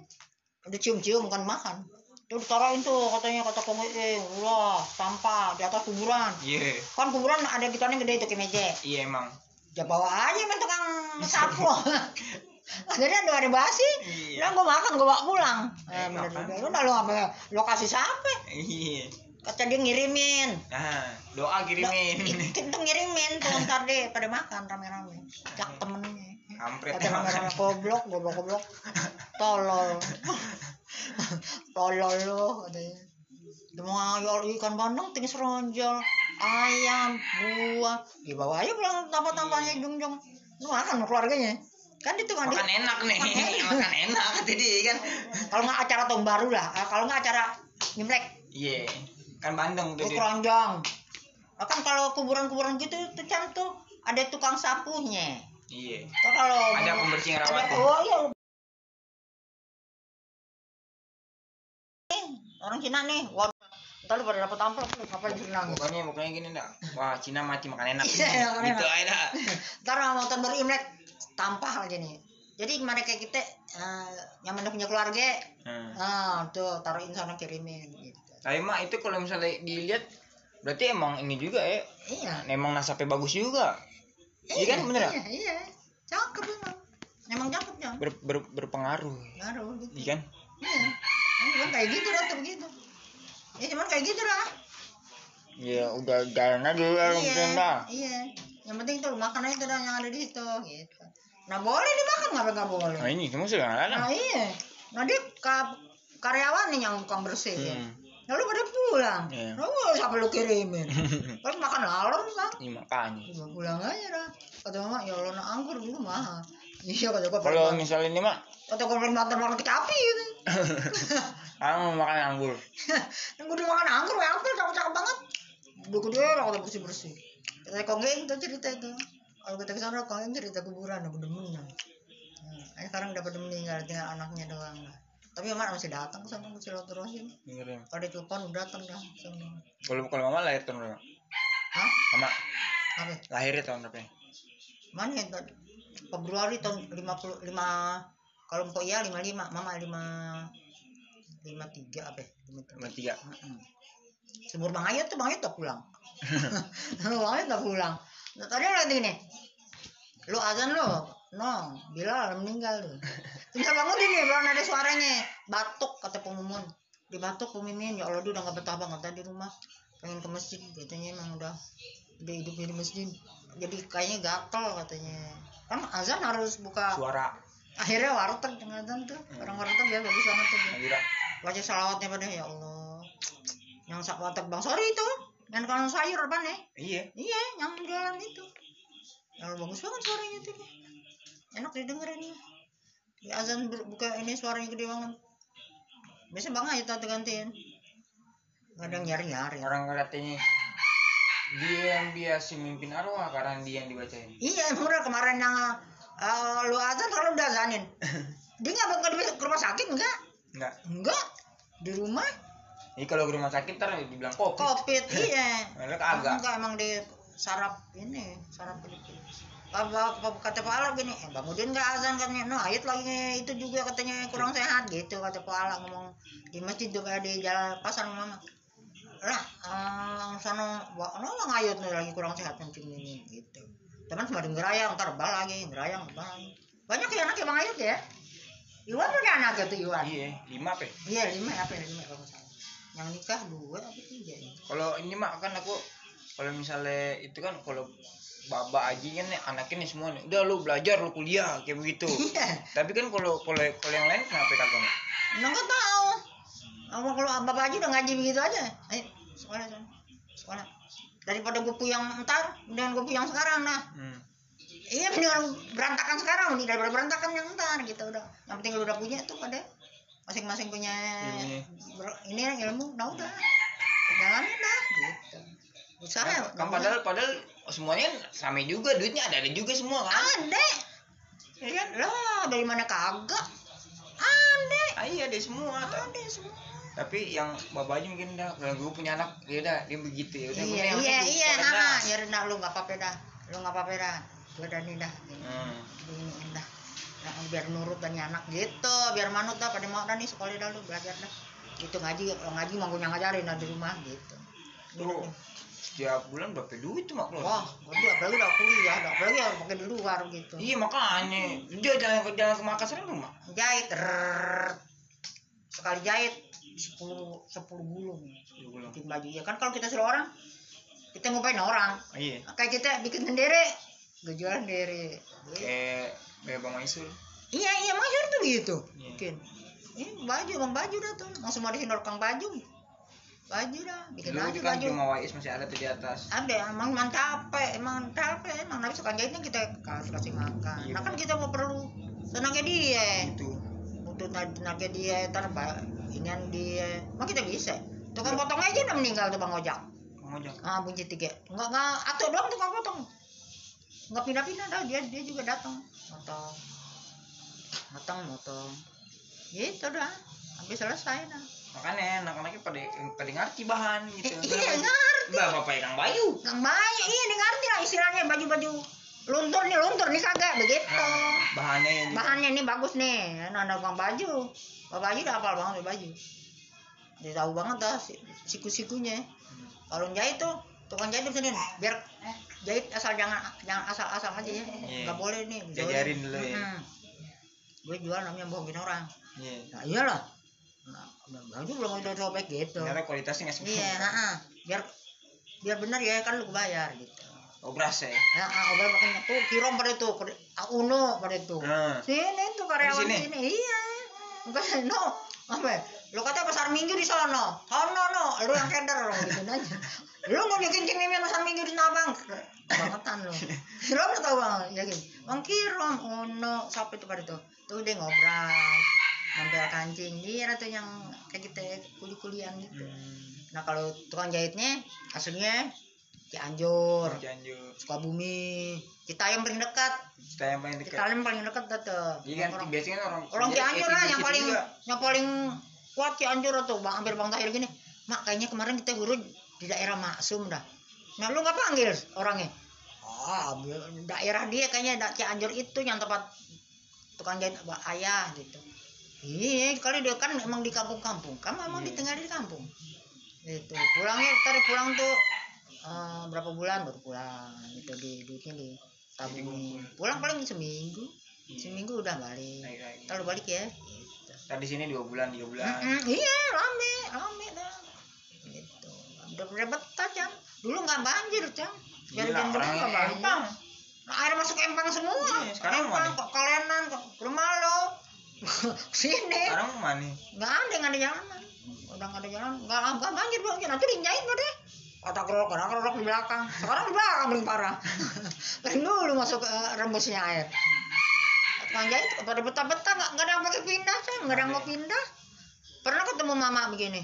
Udah cium-cium bukan makan ditaruhin tuh katanya kata kong eh wah sampah di atas kuburan. Iya. kan kuburan ada gitarnya gede itu ke meja Iya emang. ya bawa aja main tukang sapu. Jadi ada ada basi. Iya. bilang gue makan gue bawa pulang. Eh, Eh, bener juga. Lu udah lu apa lokasi sampai Iya. kata dia ngirimin. Nah, doa kirimin. kita ngirimin tuh ntar deh pada makan rame-rame. Jak temennya. Kampret kata rame-rame goblok goblok goblok. Tolol tolol lo katanya Demang ikan bandeng tinggi seronjol ayam buah. Dibawa aja pulang tanpa-tampanya jungjung. Lu makan keluarganya? Kan itu kan dia- makan enak nih. Makan enak. Jadi kan. Kalau nggak acara tahun baru lah. Ah, kalau nggak acara imlek. Iya kan bandeng tuh itu Ah, kan kalau kuburan-kuburan gitu tuh kan tuh ada tukang sapunya. Iya. Kalau Ada pembersih rawat ada- ya? oh iya orang Cina nih wah ntar lu pada dapat amplop lu ngapain senang pokoknya pokoknya gini dah. Wah Cina mati makan enak. Iya, makan gitu enak. aja dah. Ntar mau tahun baru imlek tampah lagi nih. Jadi mereka kita eh, yang mana punya keluarga Hmm. ah tuh taruhin sana kirimin gitu. Tapi mak itu kalau misalnya dilihat berarti emang ini juga ya iya. Emang nasabnya bagus juga. Iya kan bener ya iya iya. Cakep emang. Emang cakep ya ber, ber- berpengaruh. Ngaruh gitu. Iya kan? Iya cuman kayak gitu lah tuh begitu ya cuman kayak gitu lah. Ya udah jalan aja ya iya dah. iya. Yang penting tuh makan aja tuh dah yang ada di situ gitu. Nah boleh dimakan nggak nggak boleh? Nah ini semua sudah ada. Nah iya. Nah dia ka- karyawan nih yang tukang bersih ya. Hmm. lalu pada pulang. Iya. lalu siapa lu kirimin. Paling makan lalon bang ini makanya. Ya, pulang aja dah. Kata mama ya nak anggur dulu mahal iya kata gua kalau misalnya ini mak kata gua paling banter makan kecapi gitu. Kamu mau makan anggur. Yang gua udah makan anggur ya anggur cakep cakep banget. Udah gede lah kata bersih bersih kata konggeng tuh cerita itu. Kalau kita ke sana konggeng cerita kuburan aku demen nah, nah, sekarang dapat meninggal tinggal anaknya doang. Lah tapi emak masih datang ke sana ke silaturahim. Dengerin. Kalau udah datang dah sama kalau kalau mama lahir tahun berapa? Hah? Mama apa? Lahirnya tahun berapa? Mana ya? Februari tahun 55 kalau empok iya 55 mama 5 53 apa ya? 53. Lima tiga Mm-mm. Sebur Bang Ayat tuh Bang Ayat udah pulang. Bang Ayat udah pulang. Nah, tadi lagi gini. Lu azan lu. No, Bilal meninggal lu. Tinggal bangun ini, belum ada suaranya. Batuk kata pemumun. Di batuk pemimin, ya Allah dia udah gak betah banget tadi di rumah. Pengen ke masjid, katanya emang udah udah hidupnya di masjid. Jadi kayaknya gatel katanya. Kan azan harus buka. suara Akhirnya warteg dengan tuh. Orang warteg ya bagus banget tuh. Baca salawatnya pada ya Allah. Yang sak watak bang. Sorry itu. Yang kalau sayur apa nih iya. Iya yang jualan itu. Yang bagus banget suaranya tuh enak didengerin. Di azan buka ini suaranya gede banget. Biasa bang aja tuh gantiin. Kadang nyari nyari orang katanya dia yang biasa mimpin arwah karena dia yang dibacain. Iya udah kemarin yang eh, lu azan kalau udah azanin dia nggak bakal di- ke rumah sakit enggak? Enggak. Enggak. Di rumah? Ini kalau ke rumah sakit ntar dibilang kopi covid iya. Malah kagak. Enggak emang di sarap ini sarap sedikit apa apa kata Pak Ala gini eh Bang Udin nggak azan katanya. No ayat lagi. Itu juga katanya kurang sehat gitu kata Pak Ala ngomong. Di masjid juga di jalan pasar mama lah sono wa- no nih lagi kurang sehat kencing ini? Gitu teman di ngerayang ntar bal lagi ngerayang bal lagi banyak ya anak Bang ya Iwan punya anak itu Iwan iya lima apa ya? iya lima apa ya lima kalau salah yang nikah dua apa tiga ya kalau ini mak kan aku kalau misalnya itu kan kalau baba aji kan anaknya nih semua nih udah lu belajar lu kuliah kayak begitu iya tapi kan kalau kalau kalau yang lain kenapa kagak nggak tahu. Kalau bapak aja udah ngaji begitu aja. Ayo sekolah sana. Sekolah. Daripada gue puyang ntar dengan gue puyang sekarang nah. hmm. Iya mendingan berantakan sekarang nih daripada berantakan yang ntar gitu udah. Yang penting lu udah punya tuh pada masing-masing punya ini ilmu, nah udah. Jalanin dah gitu. Usaha. kan, kan padahal padahal semuanya sama juga duitnya ada ada juga semua kan ada. Ya kan? Lah, dari mana kagak? Ada. ah, iya ada semua Ada semua. Tapi yang bapak aja mungkin dah kalau gue punya anak ya udah dia begitu ya udah iya gua iya iya nah, dah. ya udah lu nggak apa-apa dah lu nggak apa-apa dah gue udah nih dah ini hmm. dah Nah, biar nurut dan anak gitu biar manut dah pada mau dah nih sekolah dah lu belajar dah gitu ngaji kalau ngaji mau gue ngajarin dah di rumah gitu Tuh, setiap bulan berapa duit tuh mak keluar? wah waduh apalagi udah kuliah dah apalagi harus pakai di luar gitu Iya makanya dia jalan ke jalan ke Makassar lu mak. jahit sekali jahit 10 10 gulung bikin baju ya kan kalau kita suruh orang kita ngupain orang Iya. kayak kita bikin sendiri gue jual sendiri Kayak kayak Bang Maisul. Iya iya masyur tuh gitu. Iya. Mungkin. ini baju emang baju dah tuh langsung mau disindor kang baju baju dah bikin dulu baju kan baju cuma Wais masih ada tuh di atas ada emang capek emang capek emang tapi suka jahitnya kita kasih kasih makan Iya. nah kan kita mau perlu tenaga dia itu untuk tenaga dia ntar inian dia emang kita bisa. Tukang potong aja udah meninggal tuh bang ojak. Bang Ojak. Ah bunyi tiga. Nggak nggak atau doang tukang potong. Nggak pindah pindah dah dia dia juga datang. Motong. Motong motong. Gitu dah. Habis selesai dah. Makanya anak-anaknya pada pada ngerti bahan gitu. Iya ngerti. Mbak bapak yang bayu. Kang Bayu, iya dia ngerti lah istilahnya. Baju-baju luntur nih luntur nih kagak begitu. Nah, bahannya Bahannya nih bagus nih, ada bang baju, bang baju udah hafal banget baju. Dia tahu banget dah si- siku-sikunya. Kalau jahit tuh tukang jahit sini biar jahit asal jangan jangan asal-asal aja ya, Iya. nggak boleh nih. Diajarin dulu ya. Gue jual namanya bohongin orang. Iya. Nah iyalah. Nah, belum udah sobek gitu. Ternyata kualitasnya nggak Iya, nah, biar biar benar ya kan lu bayar gitu. obras ya Ya, ah, obat makanya tuh kirom pada itu, uno pada itu. nah Sini tuh karyawan sini? sini. Iya. Bukan no. Apa? ya? Lu kata pasar minggu di sono. Sono no, lu yang keder lu gitu aja. Lu mau bikin cengeng pasar minggu di Nabang. Bangetan lu. Lu udah tahu bang, yakin. Bang Kirom, Uno, siapa itu pada itu? Tuh dia ngobras. Nempel kancing dia tuh yang kayak gitu kuli-kulian gitu. hmm. Nah kalau tukang jahitnya aslinya Cianjur, Cianjur Sukabumi, Citayam paling dekat. kita yang paling dekat Citayam paling dekat tuh. iya kan orang, biasanya kan orang orang Cianjur lah di yang situ paling juga. yang paling kuat Cianjur tuh. Bang hampir Bang Tahir gini. Mak kayaknya kemarin kita guru di daerah Maksum dah. Nah lu nggak panggil orangnya? Ah, daerah dia kayaknya da- Cianjur itu yang tempat tukang jahit ayah gitu. Iya, kali dia kan emang di kampung-kampung, kan memang Iya. ditinggal di kampung. Itu pulangnya tadi pulang tuh eh, berapa bulan baru pulang itu di duitnya di tabungin. Pulang paling seminggu, Iya. seminggu udah balik. Kalau balik ya. Gitu. Tadi sini dua bulan tiga bulan Mm-mm, iya, rame, rame dah. Gitu. Udah udah betah jam. Dulu nggak banjir jam. Dari Gila, jam berapa nggak banjir? empang Nah, air masuk empang semua. Iya, sekarang empang, kalenan, ke ke rumah lo. Sini. sekarang mana Nggak ada, nggak ada jalanan. Udah nggak ada jalan, nggak nggak banjir banjir. Nanti dijahit lo deh. Kata kerok, kata kerok di belakang. Sekarang di belakang paling parah. Kan dulu masuk eh, rembusnya air. Tukang jahit pada betah-betah nggak nggak ada yang pakai pindah, saya nggak ada yang mau pindah. Pernah ketemu mama begini.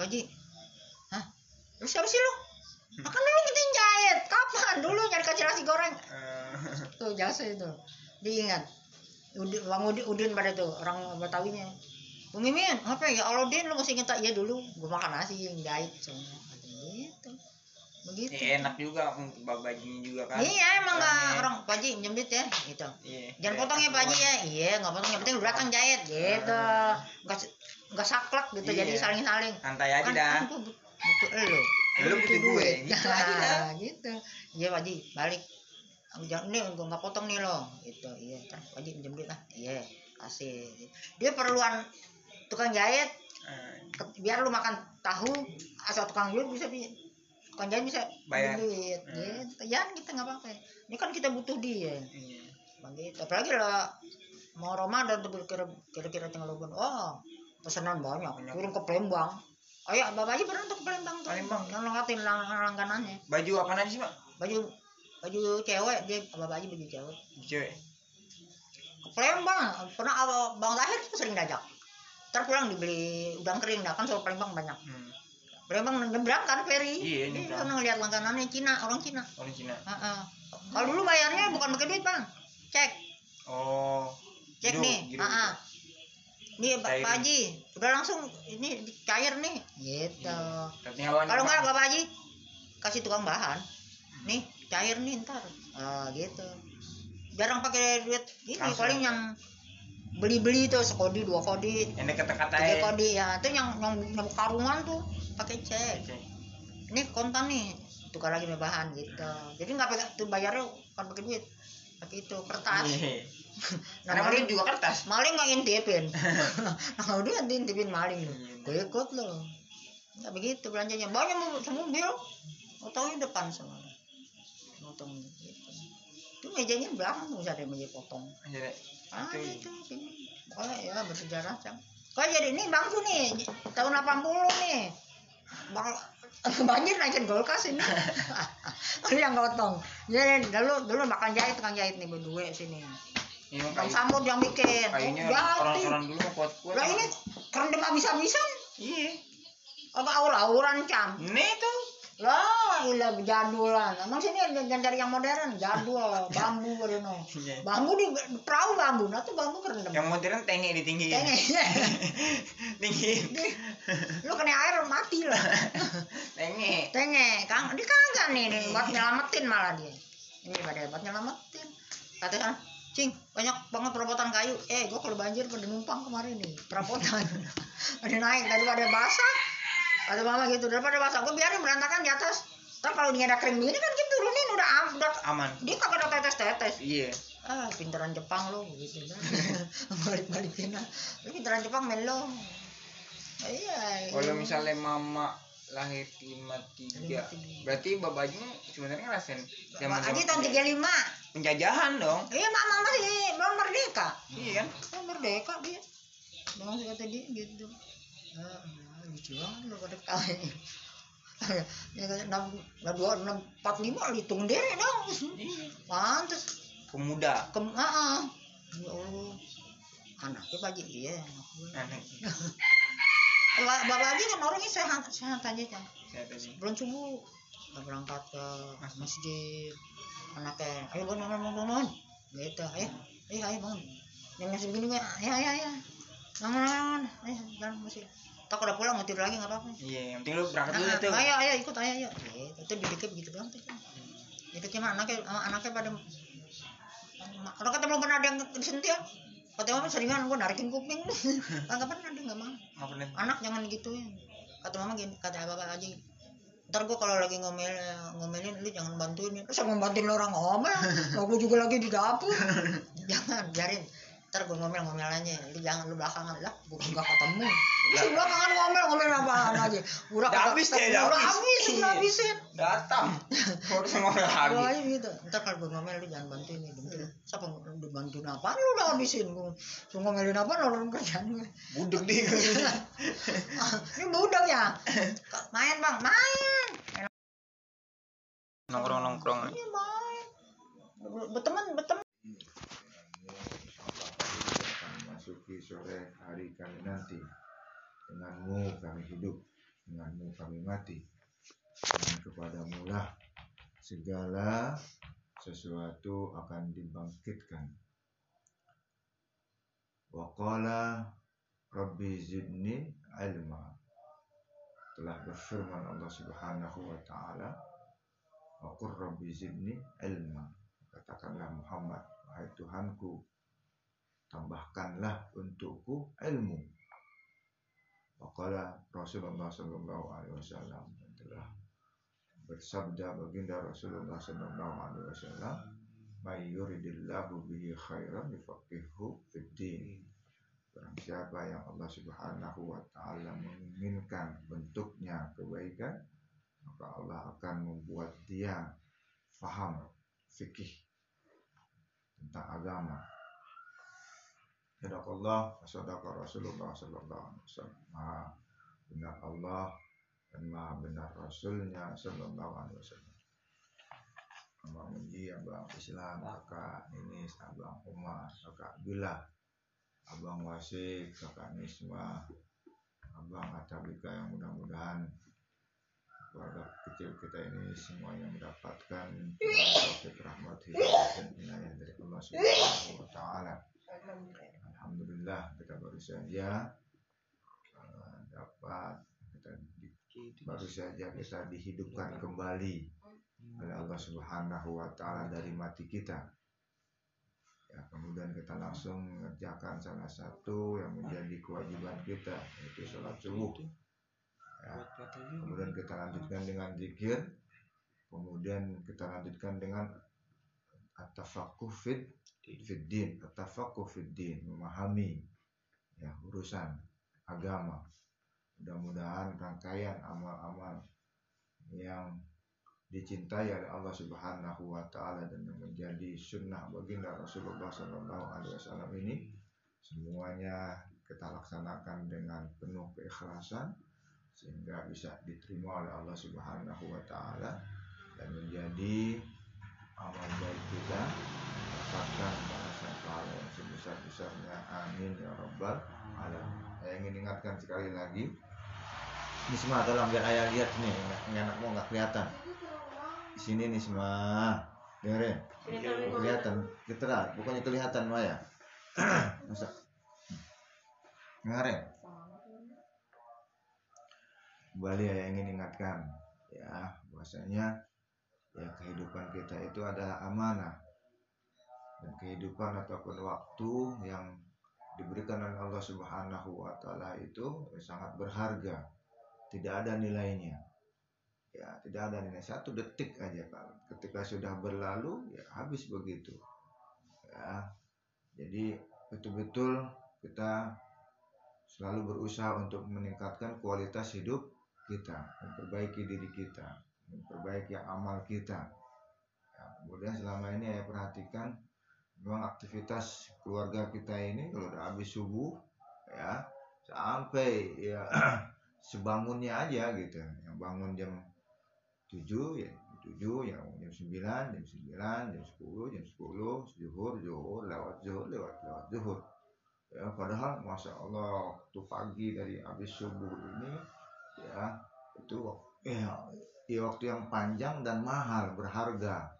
Haji, hah? Lu siapa sih lu? Nah, kan lu kita jahit. Kapan? Dulu nyari kacil nasi goreng. Eh, Tuh jasa itu. Diingat. Udin, Bang Udin, Udin pada itu orang Betawinya. Bu Mimin, apa ya Allah Din lu masih inget tak? Iya dulu gua makan nasi yang jahit soalnya. Gitu. Begitu. ya enak juga untuk babajinya juga kan Iya emang nggak Orangnya. orang Pak Haji minjem duit ya gitu. iya Jangan Kayak potong ya Pak Haji ya. Iya nggak potong yang penting lu datang jahit gitu. Nggak nggak saklek gitu jadi Iya. saling-saling. santai aja Kan dah kan gua but- butuh elu. Lu butuh gue, gitu aja dah. Gitu. Iya Pak Haji balik. Aku jangan ini gua nggak potong nih loh. Gitu. Iya. Ntar Pak Haji minjem duit lah. Iya. Kasih. Dia perluan tukang jahit ke- biar lu makan tahu asal tukang jahit bisa tukang jahit bisa Bayar. duit Hmm. gitu. Ya kita nggak apa-apa. Ini kan kita butuh dia. Iya. begitu. Apalagi lah mau Ramadan tuh kira kira tinggal bulan. Oh pesanan banyak. Kirim ke Palembang. Ayo bapak aja pernah tuh ke Palembang tuh? Palembang. yang ngeliatin lang langganannya. Baju apa aja sih mak baju baju cewek dia. Bapak aja baju cewek. Cewek. Ke Palembang. Pernah awal bang Tahir tuh sering diajak. Ntar pulang dibeli udang kering. Dah kan soal Palembang banyak. Hmm. Palembang nyebrang kan ferry. Iya, Iya, nyebrang. pernah ngeliat langganannya Cina orang Cina. Orang Cina. Heeh. kalau dulu bayarnya bukan pakai duit bang. Cek. Oh. Cek nih. giroh. Heeh. nih Pak Haji. Udah langsung ini cair nih. Gitu. Hewan kalau nggak Bapak Haji kasih tukang bahan. Nih cair nih ntar. Ah gitu. Jarang pakai duit ini Langsung. paling yang beli-beli tuh sekodi dua kodi. Yang deket-deket tiga aja. kodi ya. Itu yang yang, yang karungan tuh pakai cek. Ini kontan nih tukar lagi bahan gitu. Jadi nggak pakai tuh bayarnya bukan pakai duit. Pakai itu kertas. Iya. nah Karena maling juga kertas. Maling nggak intipin nah udah intipin maling lu. Iya. gue ikut lo nggak begitu belanjanya. Banyak mau tahu di depan semua potong gitu. Itu mejanya belakang tuh ada meja potong. Jadi, Ah, Itu. itu sini. Pokoknya ya bersejarah cang. Kok jadi ini bangku nih tahun 80 nih. Bang banjir naikin golkas ini. Ini yang gotong. Ya dulu dulu makan jahit tukang jahit nih berdua sini. Ini mah Bang kayu, Samud yang bikin. jahit. orang-orang dulu mah kuat-kuat. Lah ini kerendam habis-habisan. Iya. Apa aur-auran cang? Nih tuh. Lah, ilah jadulan. Emang sini cari yang modern, jadul, bambu gitu. Iya. Bambu di perahu bambu, nah tuh bambu kerendam. Yang modern tenge ditinggiin. Tenge. Tinggiin. lu kena air mati lah Tenge. tenge kang dia kagak nih nih buat nyelamatin malah dia ini pada buat nyelamatin katanya cing banyak banget perabotan kayu eh gua kalau banjir pada numpang kemarin nih perabotan ada naik daripada basah kata mama gitu daripada basah gua biarin berantakan di atas. Ntar kalau dia ada kering begini kan gitu turunin udah udah Aman. dia kagak ada tetes tetes Iya. ah pinteran Jepang lo gitu kan. Balik balikin lu pinteran Jepang melo. Iya Kalau misalnya mama lahir 53 berarti babanya sebenarnya ngerasain zaman Aji tahun 35 penjajahan dong. Iya mama masih belum merdeka. Iya kan? Belum merdeka dia. Dengan kata dia gitu. Ah, lucu banget lo pada kali ya kan enam dua enam empat lima hitung deh dong pantes pemuda kem ah ah. ya allah anaknya pagi iya anak Bapak Haji kan orangnya sehat, sehat aja kan. Belum subuh, udah berangkat ke masjid. Anaknya, ayo bangun, bangun, bangun, bangun. Gitu, ayo, ayo, ayo bangun. Jam masih begini gue, ayo, ayo, ayo. Bangun, bangun, ayo, jalan masjid. Tak udah pulang mau tidur lagi nggak apa-apa. iya yang penting lu berangkat dulu Ah, tuh ayo, ayo, ikut, ayo, ayo. Gitu, itu didiknya begitu doang tuh. Didiknya mah anaknya, sama anaknya pada kalau kata belum pernah ada yang disentil ya. Kata mama seringan gue narikin kuping. Kagak pernah dia nggak mau nggak pernah anak jangan gituin kata mama gini kata bapak aja ntar gua kalau lagi ngomel ngomelin lu jangan bantuin ya terus mau bantuin lu orang ngomel aku juga lagi di dapur jangan biarin ntar gua ngomel ngomel aja. Lu jangan lu belakangan lah gua nggak ketemu. Lu belakangan ngomel ngomel apaan aja. Udah Udah habis ya, udah udah habis. udah habisin datang. Harus ngomel lagi aja gitu. Ntar kalau gua ngomel lu jangan bantuin ya Bentar. siapa lu bantuin apaan lu udah habisin. Gua Suruh ngomelin apaan orang kerjaan gue budek di ini budak ya? Main bang. Main. Nongkrong nongkrong ini main. Berteman berteman akan memasuki sore hari kami nanti. Denganmu kami hidup denganmu kami mati. Dan kepadamu lah segala sesuatu akan dibangkitkan. Waqala rabbi zidni ilma. Telah berfirman Allah subhanahu wa ta'ala wa qur rabbi zidni ilma. Katakanlah Muhammad wahai Tuhanku tambahkanlah untukku ilmu. Waqala Rasulullah Sallallahu Alaihi Wasallam telah bersabda baginda Rasulullah Sallallahu Alaihi Wasallam, "May yuridillahu bihi khairan yufaqihu fid din." Barang siapa yang Allah Subhanahu wa taala menginginkan bentuknya kebaikan, maka Allah akan membuat dia faham fikih tentang agama. Sadaqallah wa sadaqa Rasulullah sallallahu alaihi wasallam. Benar Allah dan maha benar Rasulnya sallallahu alaihi wasallam. Abang Menji, Abang Islam, Kakak Ninis, Abang Umar, Kakak Bila, Abang Wasik, Kakak Nisma, Abang Atabika yang mudah-mudahan keluarga kecil kita ini semuanya mendapatkan rahmat hidayah dan inayah dari Allah Subhanahu wa taala. Alhamdulillah kita baru saja eh, dapat kita di- baru saja kita dihidupkan kembali oleh Allah Subhanahu wa taala dari mati kita. Ya, kemudian kita langsung mengerjakan salah satu yang menjadi kewajiban kita yaitu sholat subuh. Ya, kemudian kita lanjutkan dengan zikir, kemudian kita lanjutkan dengan at-tafaqquh fid fiddin, at-tafaqquh fiddin, memahami ya urusan agama. Mudah-mudahan rangkaian amal-amal yang dicintai oleh Allah Subhanahu wa taala dan yang menjadi sunnah baginda Rasulullah Sallallahu alaihi wasallam ini semuanya kita laksanakan dengan penuh keikhlasan sehingga bisa diterima oleh Allah Subhanahu wa taala dan menjadi amal baik kita dapatkan balasan pahala yang sebesar-besarnya. Amin ya rabbal alamin. Saya ingin ingatkan sekali lagi ini semua tolong biar ayah lihat nih ini anakmu nggak kelihatan. Di sini nih semua dengerin. Kelihatan. Kita pokoknya kelihatan Maya masa dengerin. Kembali ya ingin ingatkan ya bahwasanya ya kehidupan kita itu adalah amanah dan kehidupan ataupun waktu yang diberikan oleh Allah Subhanahu wa taala itu sangat berharga. Tidak ada nilainya. Ya, tidak ada nilai satu detik aja kalau ketika sudah berlalu ya habis begitu. Ya. Jadi betul-betul kita selalu berusaha untuk meningkatkan kualitas hidup kita, memperbaiki diri kita, memperbaiki amal kita. Ya, kemudian selama ini saya perhatikan memang aktivitas keluarga kita ini kalau udah habis subuh ya sampai ya sebangunnya aja gitu yang bangun jam 7 ya 7 ya jam 9 jam 9 jam 10 jam 10 zuhur zuhur lewat zuhur lewat lewat zuhur ya padahal masya Allah waktu pagi dari habis subuh ini ya itu ya, ya waktu yang panjang dan mahal berharga.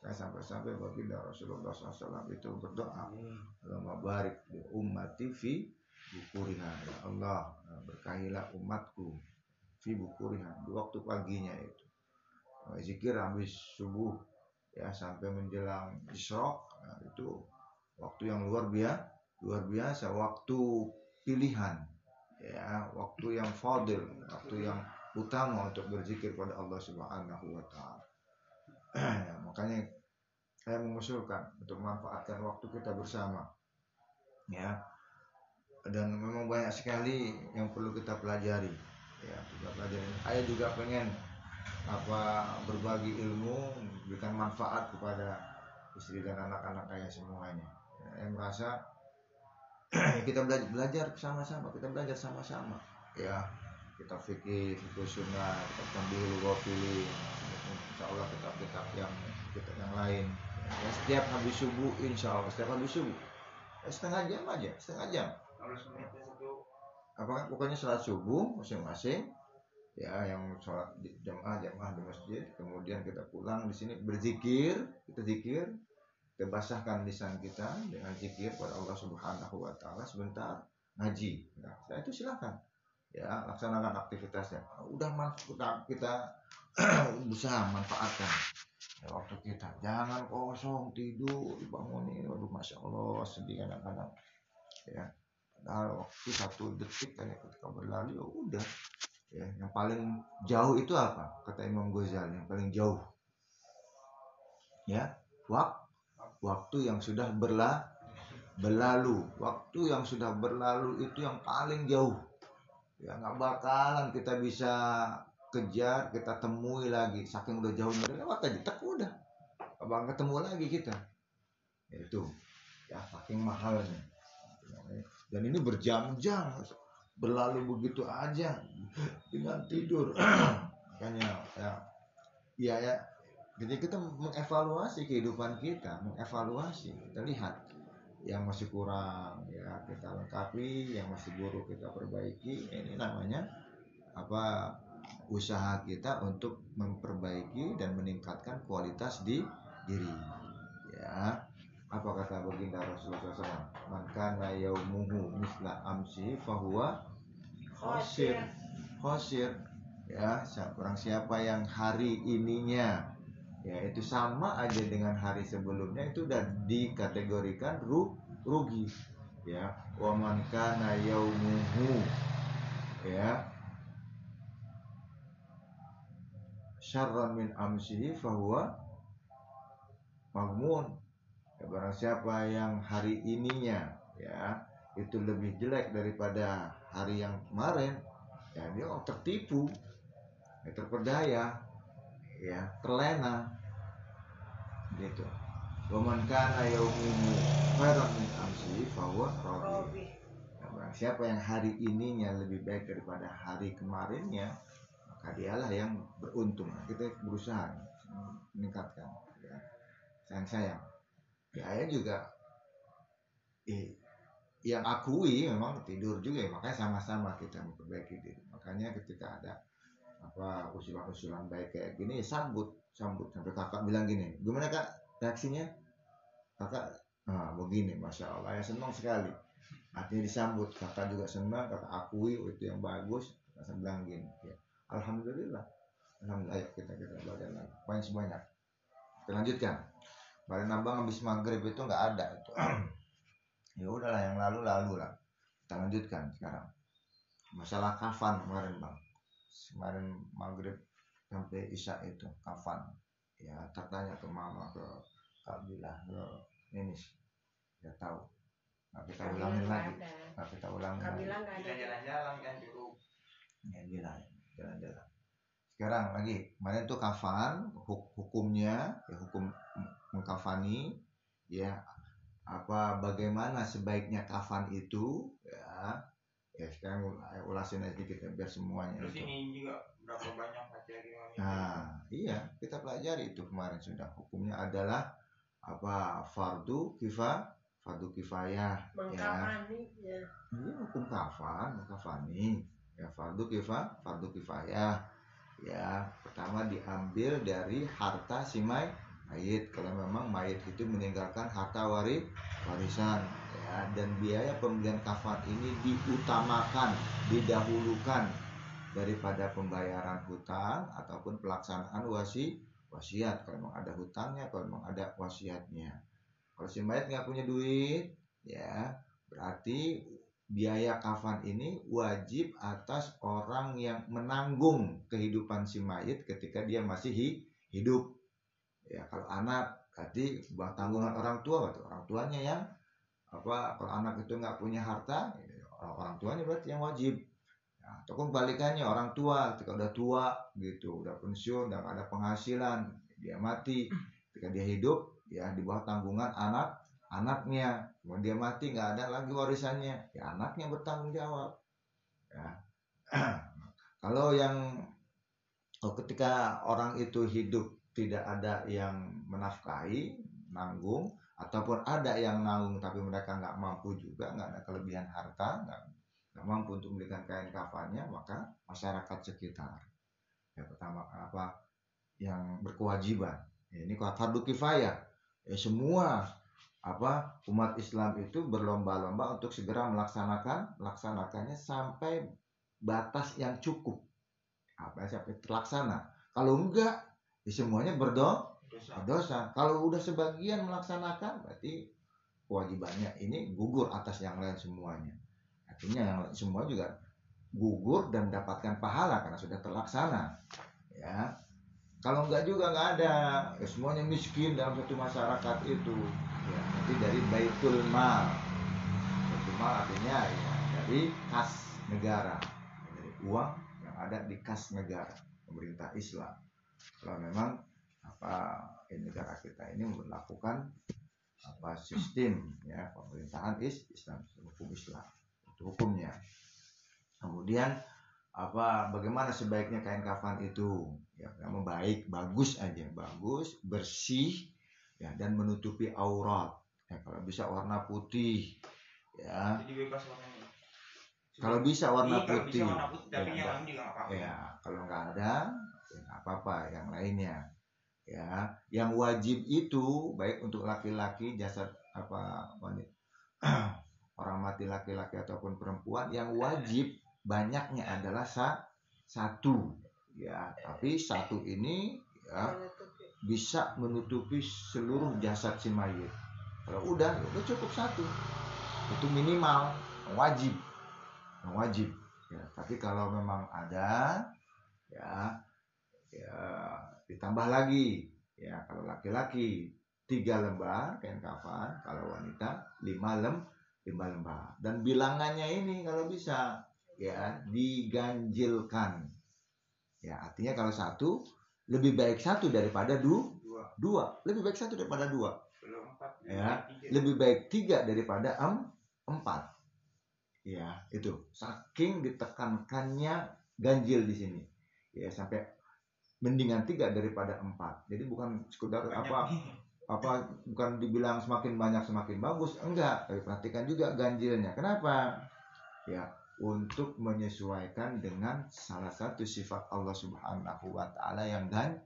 Nah, sampai-sampai baginda Rasulullah SAW itu berdoa Allahumma barik di ummati fi bukuriha. Ya Allah berkahilah umatku fi bukuriha di waktu paginya itu. Zikir habis subuh ya sampai menjelang isrok nah, itu waktu yang luar biasa luar biasa waktu pilihan ya waktu yang fadil waktu yang utama untuk berzikir pada Allah Subhanahu wa taala. Ya, makanya saya mengusulkan untuk memanfaatkan waktu kita bersama. Ya. Dan memang banyak sekali yang perlu kita pelajari. Ya kita pelajari. Saya juga pengen apa berbagi ilmu memberikan manfaat kepada istri dan anak-anak saya semuanya. Ya, saya merasa kita belajar belajar sama-sama. Kita belajar sama-sama. Ya kita fikir fikir sunnah kita sambil pilih insya Allah kitab-kitab yang kita yang lain. Ya, setiap habis subuh insya Allah setiap habis subuh. Ya, setengah jam aja setengah jam. Apa? Kan pokoknya sholat subuh masing-masing. Ya yang sholat jamaah jamaah di masjid. Kemudian kita pulang di sini berzikir kita zikir. Kita basahkan lisan kita dengan zikir pada Allah Subhanahu Wa Taala sebentar ngaji. Nah, itu silakan ya laksanakan aktivitasnya. Udah udah kita berusaha manfaatkan. Ya, waktu kita jangan kosong tidur bangunin waduh masya Allah sedih kadang-kadang. Ya padahal waktu satu detik kayak ketika berlalu ya udah. Ya yang paling jauh itu apa? Kata Imam Ghazali yang paling jauh. Ya wak waktu yang sudah berla berlalu. Waktu yang sudah berlalu itu yang paling jauh ya nggak bakalan kita bisa kejar kita temui lagi. Saking udah jauhnya udah lewat aja tak udah. Abang ketemu lagi kita. Ya itu. Ya saking mahalnya. Dan ini berjam-jam. Berlalu begitu aja. Dengan tidur. Makanya ya. Ya ya. Jadi kita mengevaluasi kehidupan kita. Mengevaluasi. Kita lihat yang masih kurang ya kita lengkapi yang masih buruk kita perbaiki. Ini namanya apa usaha kita untuk memperbaiki dan meningkatkan kualitas di diri ya. Apa kata baginda Rasulullah SAW? Man kana yaumuhu misla amsi fahuwa khosir khosir ya orang siapa yang hari ininya ya itu sama aja dengan hari sebelumnya itu udah dikategorikan ru, rugi. Ya waman kana yaumuhu ya. Syarran min amsihi fahuwa magmun. Ya, barang siapa yang hari ininya ya itu lebih jelek daripada hari yang kemarin ya dia tertipu. Ya, terperdaya ya terlena gitu Waman kana yaumihi khairan min amsi fahuwa. Robi. Nah, barang siapa yang hari ininya lebih baik daripada hari kemarinnya, maka dialah yang beruntung. Nah, kita berusaha meningkatkan ya. sayang sayang. Ya, saya juga eh, yang akui memang tidur juga ya, makanya sama-sama kita memperbaiki diri. Makanya ketika ada apa usulan-usulan baik kayak gini sambut sambut. Sampai kakak bilang gini gimana kak reaksinya? Kakak nah begini masya allah ya senang sekali. Artinya disambut kakak juga senang kakak akui oh, itu yang bagus. Kakak bilang gini ya alhamdulillah alhamdulillah ayo kita kita belajar lagi. Poin sebanyak kita lanjutkan. Kemarin abang habis maghrib itu nggak ada itu. Ya udahlah yang lalu lalu lah. Kita lanjutkan sekarang. Masalah kafan kemarin bang kemarin maghrib sampai isya itu kafan. Ya tertanya ke mama ke Kak Bila ke Nenis ya tahu. Nggak kita ulangin lagi. nggak kita ulangin lagi. Ada. jalan-jalan kan cukup. ya bilang jalan-jalan. Sekarang lagi kemarin tuh kafan huk- hukumnya ya hukum mengkafani ya. Apa bagaimana sebaiknya kafan itu ya ya sekarang ul- ulasin aja kita biar semuanya Terus itu. ini juga berapa banyak gimana? Nah, iya, kita pelajari itu kemarin sudah. Hukumnya adalah apa? Fardu kifa, fardu kifayah, ya. Mengkafani. Ya. Ini hukum kafan, kafani. Ya, fardu kifa, fardu kifayah. Ya, pertama diambil dari harta si may- mayit. Kalau memang mayit itu meninggalkan harta wari warisan, ya. Dan biaya pembelian kafan ini diutamakan, didahulukan daripada pembayaran hutang ataupun pelaksanaan wasi wasiat kalau memang ada hutangnya kalau memang ada wasiatnya kalau si mayat nggak punya duit ya berarti biaya kafan ini wajib atas orang yang menanggung kehidupan si mayit ketika dia masih hi- hidup ya kalau anak berarti buat tanggungan orang tua berarti orang tuanya yang apa kalau anak itu nggak punya harta ya, orang orang tuanya berarti yang wajib Nah, ataupun kebalikannya orang tua ketika udah tua gitu, udah pensiun, udah ada penghasilan, dia mati. Ketika dia hidup, ya di bawah tanggungan anak anaknya. Kemudian dia mati nggak ada lagi warisannya, ya anaknya bertanggung jawab. Ya. Kalau yang oh, ketika orang itu hidup tidak ada yang menafkahi, nanggung, ataupun ada yang nanggung tapi mereka nggak mampu juga, nggak ada kelebihan harta, nggak nggak mampu untuk membelikan kain kafannya maka masyarakat sekitar yang pertama apa yang berkewajiban. Ya, ini fardu kifayah. Ya semua apa umat Islam itu berlomba-lomba untuk segera melaksanakan melaksanakannya sampai batas yang cukup. Apa sampai terlaksana. Kalau enggak ya semuanya berdoa Dosa. dosa. Kalau udah sebagian melaksanakan, berarti kewajibannya ini gugur atas yang lain semuanya. Artinya yang lain semua juga gugur dan dapatkan pahala karena sudah terlaksana. Ya, kalau enggak juga enggak ada, ya semuanya miskin dalam satu masyarakat itu. Ya, nanti dari baitul mal. Baitul mal artinya ya dari kas negara, dari uang yang ada di kas negara pemerintah Islam. Kalau memang apa ini negara kita ini melakukan apa sistem ya pemerintahan is Islam hukum Islam itu hukumnya kemudian apa bagaimana sebaiknya kain kafan itu ya yang baik bagus aja bagus bersih ya dan menutupi aurat ya kalau bisa warna putih ya Jadi bebas warnanya. kalau bisa warna Iya, kalau putih Bisa warna putih, tapi Ya, yang lain juga nggak apa-apa. Ya, kalau nggak ada, ya nggak apa-apa. Yang lainnya, ya, yang wajib itu baik untuk laki-laki jasad apa wanita orang mati laki-laki ataupun perempuan, yang wajib banyaknya adalah sa, satu, ya. Tapi satu ini ya bisa menutupi seluruh jasad si mayit. Kalau udah, ya udah cukup satu. Itu minimal, wajib, wajib. Ya, tapi kalau memang ada, ya, ya ditambah lagi. Ya, kalau laki-laki tiga lembar kain kafan, kalau wanita lima lem, lima lembar. Dan bilangannya ini kalau bisa, ya diganjilkan. Ya, artinya kalau satu lebih baik satu daripada du, dua dua lebih baik satu daripada dua empat Ya, tiga. lebih baik tiga daripada em, empat ya itu saking ditekankannya ganjil di sini ya sampai mendingan tiga daripada empat. Jadi bukan sekedar Banyak apa nih. apa bukan dibilang semakin banyak semakin bagus. Enggak. Tapi perhatikan juga ganjilnya. Kenapa? Ya untuk menyesuaikan dengan salah satu sifat Allah Subhanahu wa taala yang gan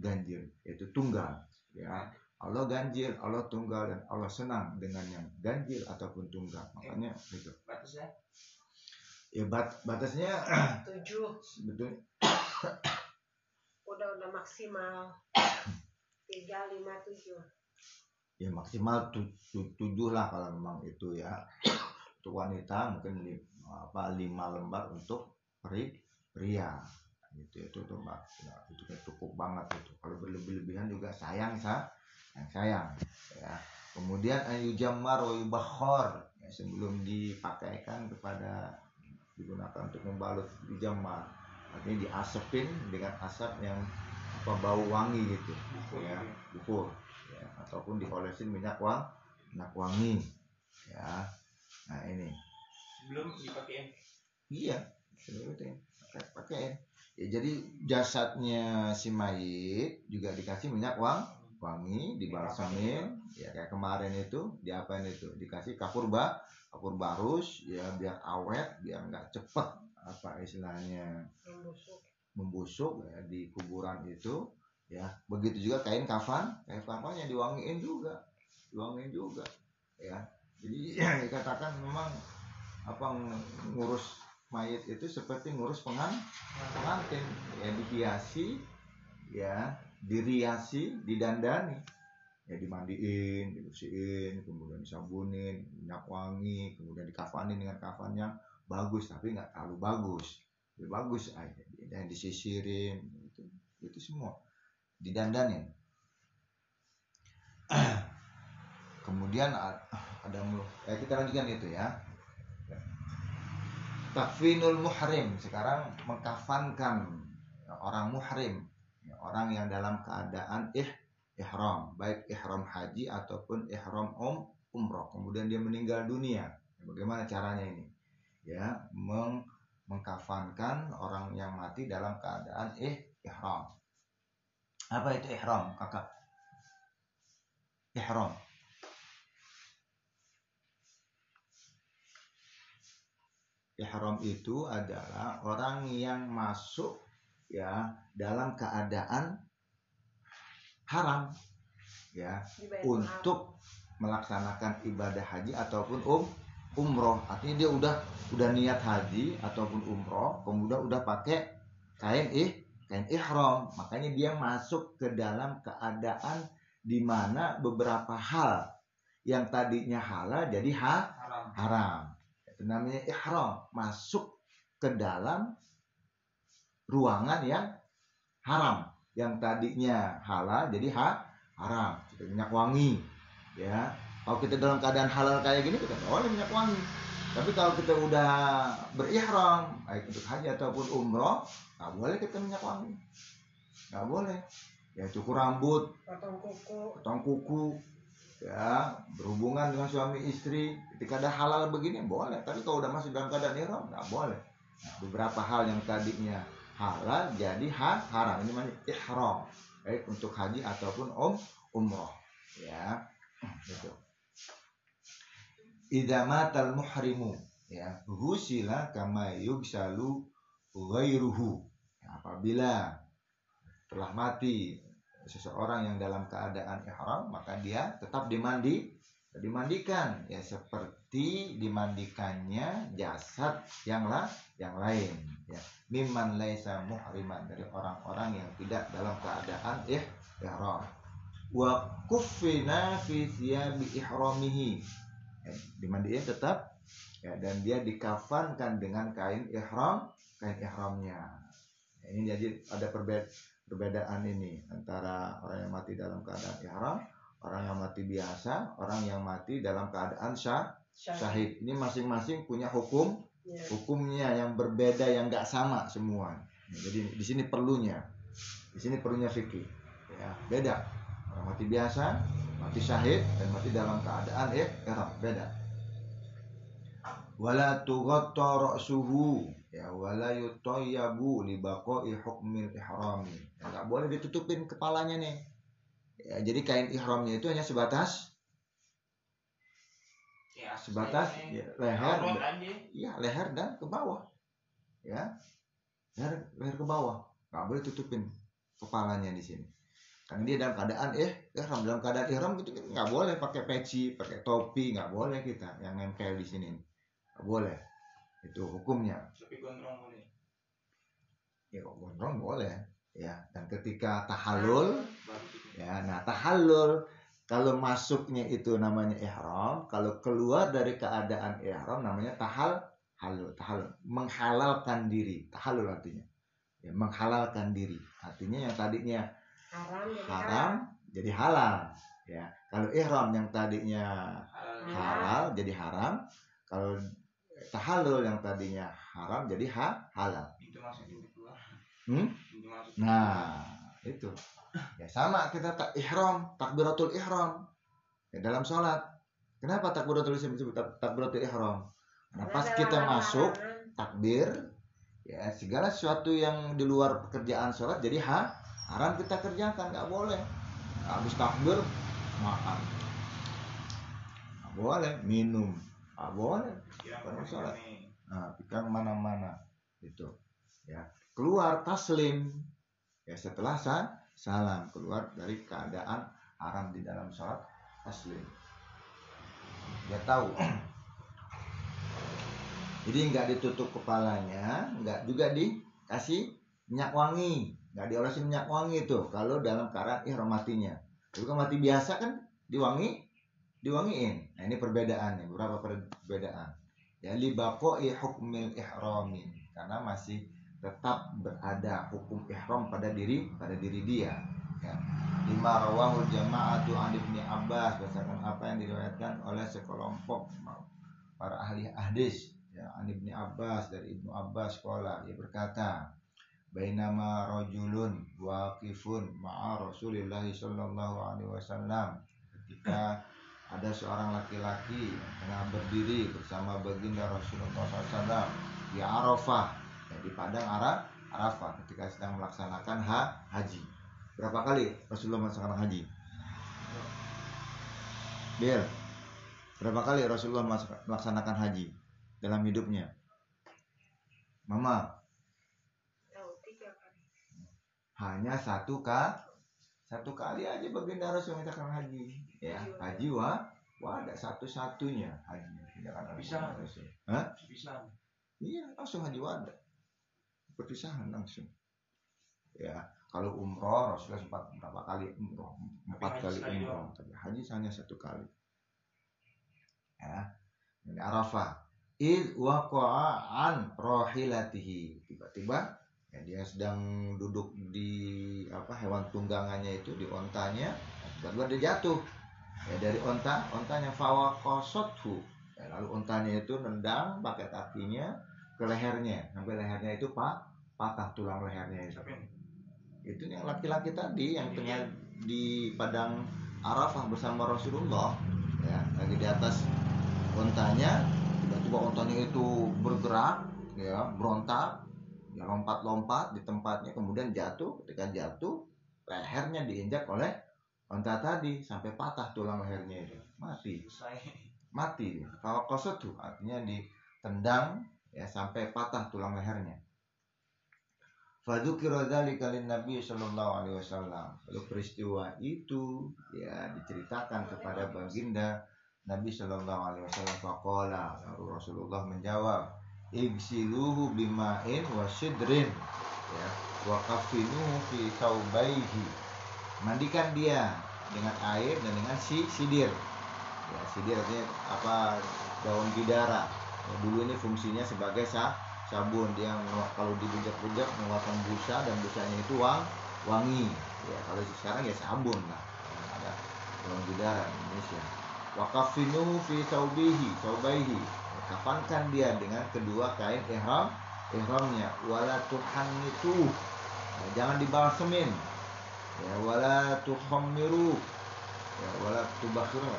ganjil yaitu tunggal. Ya Allah ganjil, Allah tunggal dan Allah senang dengan yang ganjil ataupun tunggal. Makanya itu. batasnya? Ya bat, batasnya tujuh. Sebetulnya udah udah maksimal tiga lima tujuh ya maksimal tu, tu- tujuh lah kalau memang itu ya. Untuk wanita mungkin li- apa lima lembar untuk peri, pria. Gitu itu tuh mbak. Ya, itu kan cukup banget itu. Kalau berlebih-lebihan juga sayang sa, yang sayang. Ya. Kemudian ayu jamar wa yubakhor ya, sebelum dipakaikan kepada digunakan untuk membalut di jamar. Artinya diasepin dengan asap yang apa bau wangi gitu. Ya bukur. Ya, ataupun diolesin minyak wang minyak wangi. Ya. Nah ini. Sebelum dipakai iya sebelum itu pakai pakai ya jadi jasadnya si mayit juga dikasih minyak wang wangi dibalsamin ya kayak kemarin itu diapain itu? Dikasih kapur ba kapur barus ya biar awet biar nggak cepet apa istilahnya membusuk. membusuk ya, di kuburan itu ya. Begitu juga kain kafan kain kafannya diwangiin juga diwangiin juga ya. Jadi dikatakan memang apa ng- ngurus mayit itu seperti ngurus pengan pengantin. Ya dihiasi ya diriasi didandani. Ya dimandiin dibersihin kemudian disabunin minyak wangi kemudian dikafanin dengan kafan yang bagus tapi nggak terlalu bagus. Lebih bagus aja dan disisirin itu itu semua didandanin. Kemudian ada mulu eh, kita lanjutkan itu ya. Takfinul muhrim. Sekarang mengkafankan orang muhrim ya, orang yang dalam keadaan ih ihram. Baik ihram haji ataupun ihram um umroh. Kemudian dia meninggal dunia. Bagaimana caranya ini ya meng mengkafankan orang yang mati dalam keadaan ih ihram. Apa itu ihram, Kakak? Ihram. Ihram itu adalah orang yang masuk ya dalam keadaan haram ya untuk melaksanakan ibadah haji ataupun um umroh. Artinya dia udah udah niat haji ataupun umroh kemudian udah pakai kain ih kain ihram. Makanya dia masuk ke dalam keadaan di mana beberapa hal yang tadinya halal jadi ha haram. haram. Itu namanya ihram. Masuk ke dalam ruangan yang haram. Yang tadinya halal jadi ha haram. Minyak wangi ya kalau kita dalam keadaan halal kayak gini kita boleh minyak wangi. Tapi kalau kita udah berihram baik untuk haji ataupun umroh nggak boleh kita minyak wangi. Nggak boleh. Ya cukur rambut potong kuku. potong kuku ya berhubungan dengan suami istri. Ketika ada halal begini boleh. Tapi kalau udah masih dalam keadaan ihram nggak boleh. Nah, beberapa hal yang tadinya halal jadi ha haram. Ini namanya ihram. Baik untuk haji ataupun um umroh. Ya gitu idza matal muhrimu. Ya husila kama yugsalu ghairuhu. Ya, apabila telah mati seseorang yang dalam keadaan ihram maka dia tetap dimandi dimandikan. Ya seperti dimandikannya jasad yang lah yang lain. Ya mimman laisa muhriman dari orang-orang yang tidak dalam keadaan ih ihram. Wa kuffina fi thiyabi ihramihi ya, dimandiin tetap ya dan dia dikafankan dengan kain ihram kain ihramnya Ya, ini jadi ada perbedaan perbedaan ini antara orang yang mati dalam keadaan ihram, orang yang mati biasa, orang yang mati dalam keadaan syah, syahid. Ini masing-masing punya hukum, Ya. hukumnya yang berbeda yang nggak sama semua. Ya, Jadi di sini perlunya. Di sini perlunya fikih. Ya, beda. Orang mati biasa, mati syahid dan mati dalam keadaan eh ihram beda. Wala tughatta ra'suhu ya wala yutayyabu li baqa'i hukmil ihrami. Ya, nggak boleh ditutupin kepalanya nih. Ya, jadi kain ihramnya itu hanya sebatas Ya, sebatas ya, leher. Iya, leher dan ke bawah. Ya. Leher, leher ke bawah. Nggak boleh tutupin kepalanya di sini. Karena dia dalam keadaan eh ihram dalam keadaan ihram gitu kan nggak boleh pakai peci, pakai topi, nggak boleh kita yang nempel di sini. Nggak boleh. Itu hukumnya. Tapi gondrong boleh. Ya gondrong boleh. Ya, dan ketika gitu. ya, nah tahallul kalau masuknya itu namanya ihram, kalau keluar dari keadaan ihram namanya tahal halul, tahallul, menghalalkan diri, tahallul artinya. Ya, menghalalkan diri. Artinya yang tadinya haram jadi haram jadi halal, ya. Kalau ihram yang tadinya Halal. halal jadi haram, kalau tahallul yang tadinya haram jadi ha halal. Itu maksudnya berdua. Hmm? Itu maksudnya. Nah, itu. Ya sama kita tak ihram, takbiratul ihram. Ya, dalam sholat. Kenapa takbiratul ihram disebut tak- takbiratul ihram? Karena pas kita masuk takbir, ya segala sesuatu yang di luar pekerjaan sholat jadi ha, haram kita kerjakan, nggak boleh. Habis takbir makan, nggak boleh minum, nggak boleh. Sholat. nih. Nah, pikang mana-mana itu. Ya, keluar taslim. Ya, setelah sa salam keluar dari keadaan haram di dalam sholat taslim. Dia tahu. Jadi nggak ditutup kepalanya, nggak juga dikasih minyak wangi, nggak diolesin minyak wangi itu kalau dalam keadaan ihram matinya. Tapi kalau mati biasa kan diwangi, diwangiin. Nah ini perbedaannya, beberapa perbedaan ya libaqoi hukmil ihrami karena masih tetap berada hukum ihram pada diri pada diri dia ya lima rawahu jama'atu an ibni Abbas berdasarkan apa yang diriwayatkan oleh sekelompok para ahli hadis ya an Abbas dari ibnu Abbas sekolah dia berkata bainama rajulun waqifun ma'a Rasulillah sallallahu alaihi wasallam ketika ada seorang laki-laki tengah berdiri bersama baginda Rasulullah SAW di Arafah ya, di padang Ara- Arafah ketika sedang melaksanakan ha haji. Berapa kali Rasulullah melaksanakan haji? Bill, berapa kali Rasulullah melaksanakan haji dalam hidupnya? Mama, Tahu tiga kali. Hanya satu ka satu kali aja baginda Rasul melaksanakan haji. Ya, haji wa wah ada satu-satunya haji. Kan Bisa. Rasul. Hah? Bisa. Iya, langsung haji wada. Perpisahan langsung. Ya, kalau umroh Rasulullah sempat berapa kali umroh? Empat kali umroh. Tapi haji hanya satu kali. Ya, ini Arafah. Id waqa'a an rohilatihi. Tiba-tiba ya, dia sedang duduk di apa hewan tunggangannya itu di ontanya. Tiba-tiba dia jatuh. Ya dari onta, ontanya fawaqasathu. Ya, lalu ontanya itu nendang pakai kakinya ke lehernya sampai lehernya itu pak patah tulang lehernya itu itu yang laki-laki tadi yang tengah di padang Arafah bersama Rasulullah ya lagi di atas ontanya tiba-tiba ontanya itu bergerak ya berontak lompat-lompat di tempatnya kemudian jatuh ketika jatuh lehernya diinjak oleh onta tadi sampai patah tulang lehernya itu mati mati. Kalau tuh artinya ditendang ya sampai patah tulang lehernya. Fadzukira dzalika lin Nabi sallallahu alaihi wasallam. Lalu peristiwa itu ya diceritakan kepada baginda Nabi sallallahu alaihi wasallam faqala lalu Rasulullah menjawab igsiluhu bima'in wa sidrin. Ya wa kafinuhu fi saubaihi. Mandikan dia dengan air dan dengan si sidir. Ya sidir artinya apa? Daun bidara. Ya, dulu ini fungsinya sebagai sa sabun. Dia kalau dibujak-bujak mengeluarkan busa dan busanya itu wang wangi. Ya kalau sekarang ya sabun lah. Ada daun bidara Indonesia. Wakafinuhu fi saubihi saubaihi kafankan dia dengan kedua kain ihram ihramnya wala tuhannitu Ya, jangan dibalsemin. Ya, wala tukhammiru. Ya, wala tubakhiru.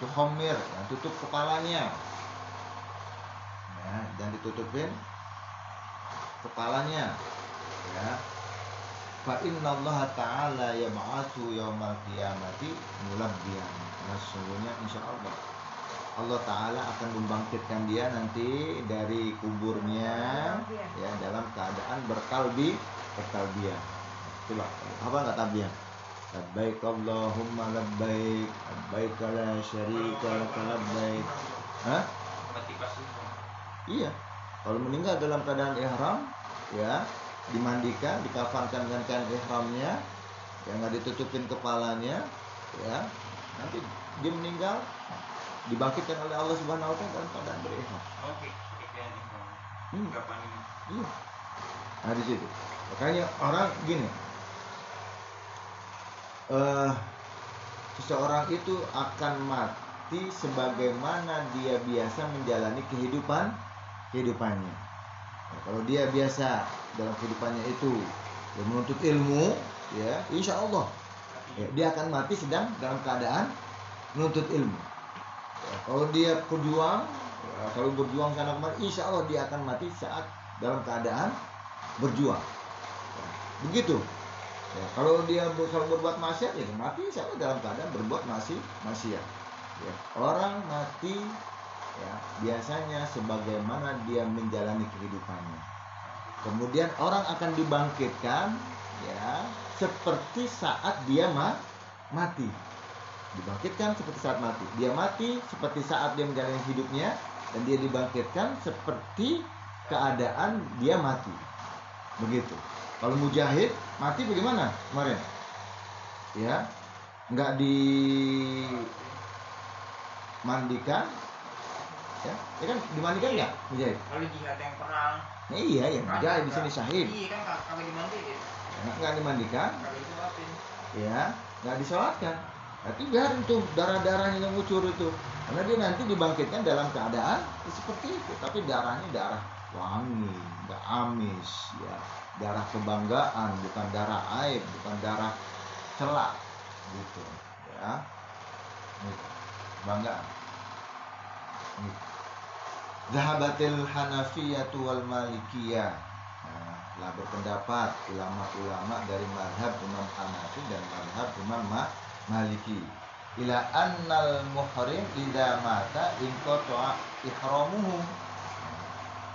Tukhammir, yang tutup kepalanya. Ya, dan ditutupin kepalanya. Ya. Fa inna Allah Ta'ala yab'atsu yaumal qiyamati mulabbiyan. Nah, sesungguhnya insya Allah Ta'ala akan membangkitkan dia nanti dari kuburnya ya dalam keadaan berkalbi bertalbiyah coba apa nggak talbiyah labbaik Allahumma labbaik labbaik la syarika lak labbaik Hah? Iya. Kalau meninggal dalam keadaan ihram, ya dimandikan, dikafankan dengan kain ihramnya, ya nggak ditutupin kepalanya, ya nanti dia meninggal dibangkitkan oleh Allah Subhanahu Wa Taala dalam keadaan berihram. Oke. Hmm. Kapan ini? Iya. Nah di situ. Makanya orang gini. eh seseorang itu akan mati sebagaimana dia biasa menjalani kehidupan kehidupannya. Nah, kalau dia biasa dalam kehidupannya itu dia menuntut ilmu, ya, insya Allah ya, dia akan mati sedang dalam keadaan menuntut ilmu. Ya, kalau dia berjuang, ya, kalau berjuang sana kemari, insya Allah dia akan mati saat dalam keadaan berjuang. Ya, begitu. Ya, kalau dia kalau berbuat maksiat, ya mati insya Allah dalam keadaan berbuat masih maksiat. Ya, orang mati ya biasanya sebagaimana dia menjalani kehidupannya. Kemudian orang akan dibangkitkan ya seperti saat dia ma- mati. Dibangkitkan seperti saat mati. Dia mati seperti saat dia menjalani hidupnya dan dia dibangkitkan seperti keadaan dia mati. Begitu. Kalau mujahid mati bagaimana kemarin? Ya, nggak dimandikan, ya, ya kan dimandikan nggak mujahid? Kalau jihad yang perang. Nah, iya ya, mujahid di sini syahid. Iya kan dimandiin. Ya, nggak dimandikan, ya, nggak disolatkan. Tapi biarin tuh darah-darahnya yang ngucur itu, karena dia nanti dibangkitkan dalam keadaan seperti itu. Tapi darahnya darah wangi, nggak amis, ya, darah kebanggaan, bukan darah aib, bukan darah celak, gitu, ya, gitu. banggaan. Gitu. Zahabatil Hanafiyatu wal Malikiyah. Nah, berpendapat ulama-ulama dari madhab Imam Hanafi dan madhab Imam Ma- Maliki. Ila annal muhrim idza mata inqata'a ihramuhu.